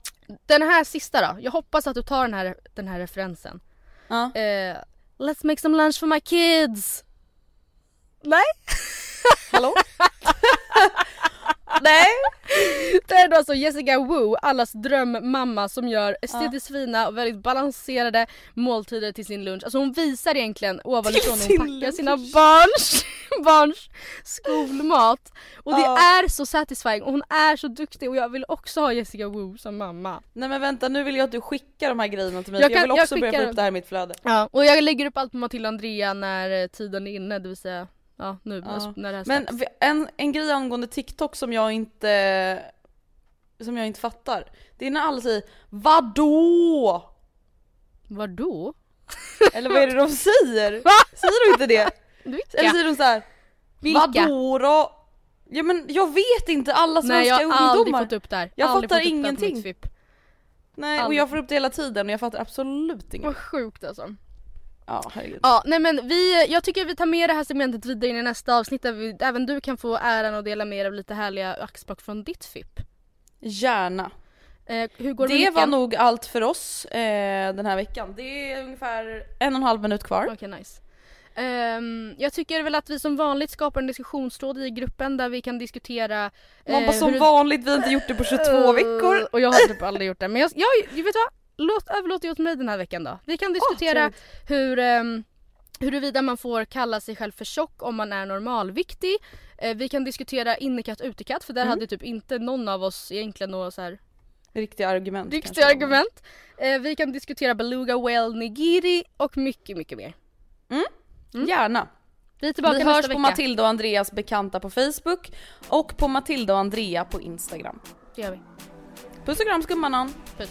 den här sista då, jag hoppas att du tar den här, den här referensen. ja. Eh, let's make some lunch for my kids! Nej? (laughs) Hallå? (laughs) Nej! Det är då alltså Jessica Wu, allas drömmamma som gör estetiskt fina och väldigt balanserade måltider till sin lunch. Alltså hon visar egentligen ovanifrån hur sin hon packar lunch. sina barns, (laughs) barns skolmat. Och det är så satisfying och hon är så duktig och jag vill också ha Jessica Wu som mamma. Nej men vänta nu vill jag att du skickar de här grejerna till mig Jag för jag kan- vill jag också börja skickar få upp det här i mitt flöde. Ja, och jag lägger upp allt på Matilda Andrea när eh, tiden är inne, det vill säga ja, nu Ja. när det här Men släpps. en, en grej angående TikTok som jag inte som jag inte fattar. Det är när alla säger VADÅ? Vadå? Eller vad är det de säger? (laughs) Säger de inte det? Vilka? Eller säger de så här? Vilka? Vadå då? Ja men jag vet inte, alla Nej svenska jag har aldrig ungdomar. fått upp det här. Jag aldrig fattar ingenting. Nej och aldrig. jag får upp det hela tiden och jag fattar absolut inget. Vad sjukt alltså. Ja herregud. Ja, nej men vi, jag tycker vi tar med det här segmentet vidare in i nästa avsnitt där vi, även du kan få äran att dela med dig av lite härliga axplock från ditt FIP. Gärna. Eh, hur går Det med var nog allt för oss eh, den här veckan. Det är ungefär en och en halv minut kvar. Okej, nice. Ehm, jag tycker väl att vi som vanligt skapar en diskussionstråd i gruppen där vi kan diskutera Man bara eh, som hur- vanligt, vi har inte gjort det på 22 Eh, veckor. Och jag har typ aldrig gjort det. Men jag, jag, vet du vad? Låt, överlåt det åt mig den här veckan då. Vi kan diskutera trevligt. hur, um, huruvida man får kalla sig själv för tjock om man är normalviktig. Eh, vi kan diskutera innekatt utekatt för där Mm. hade typ inte någon av oss egentligen några så här Riktiga argument. riktiga argument. Eh, vi kan diskutera beluga whale nigiri och mycket mycket mer. Gärna. Vi är tillbaka Vi hörs på vecka. Matilda och Andreas bekanta på Facebook och på Matilda och Andrea på Instagram. Det gör vi. Puss och kram skummanan. Puss.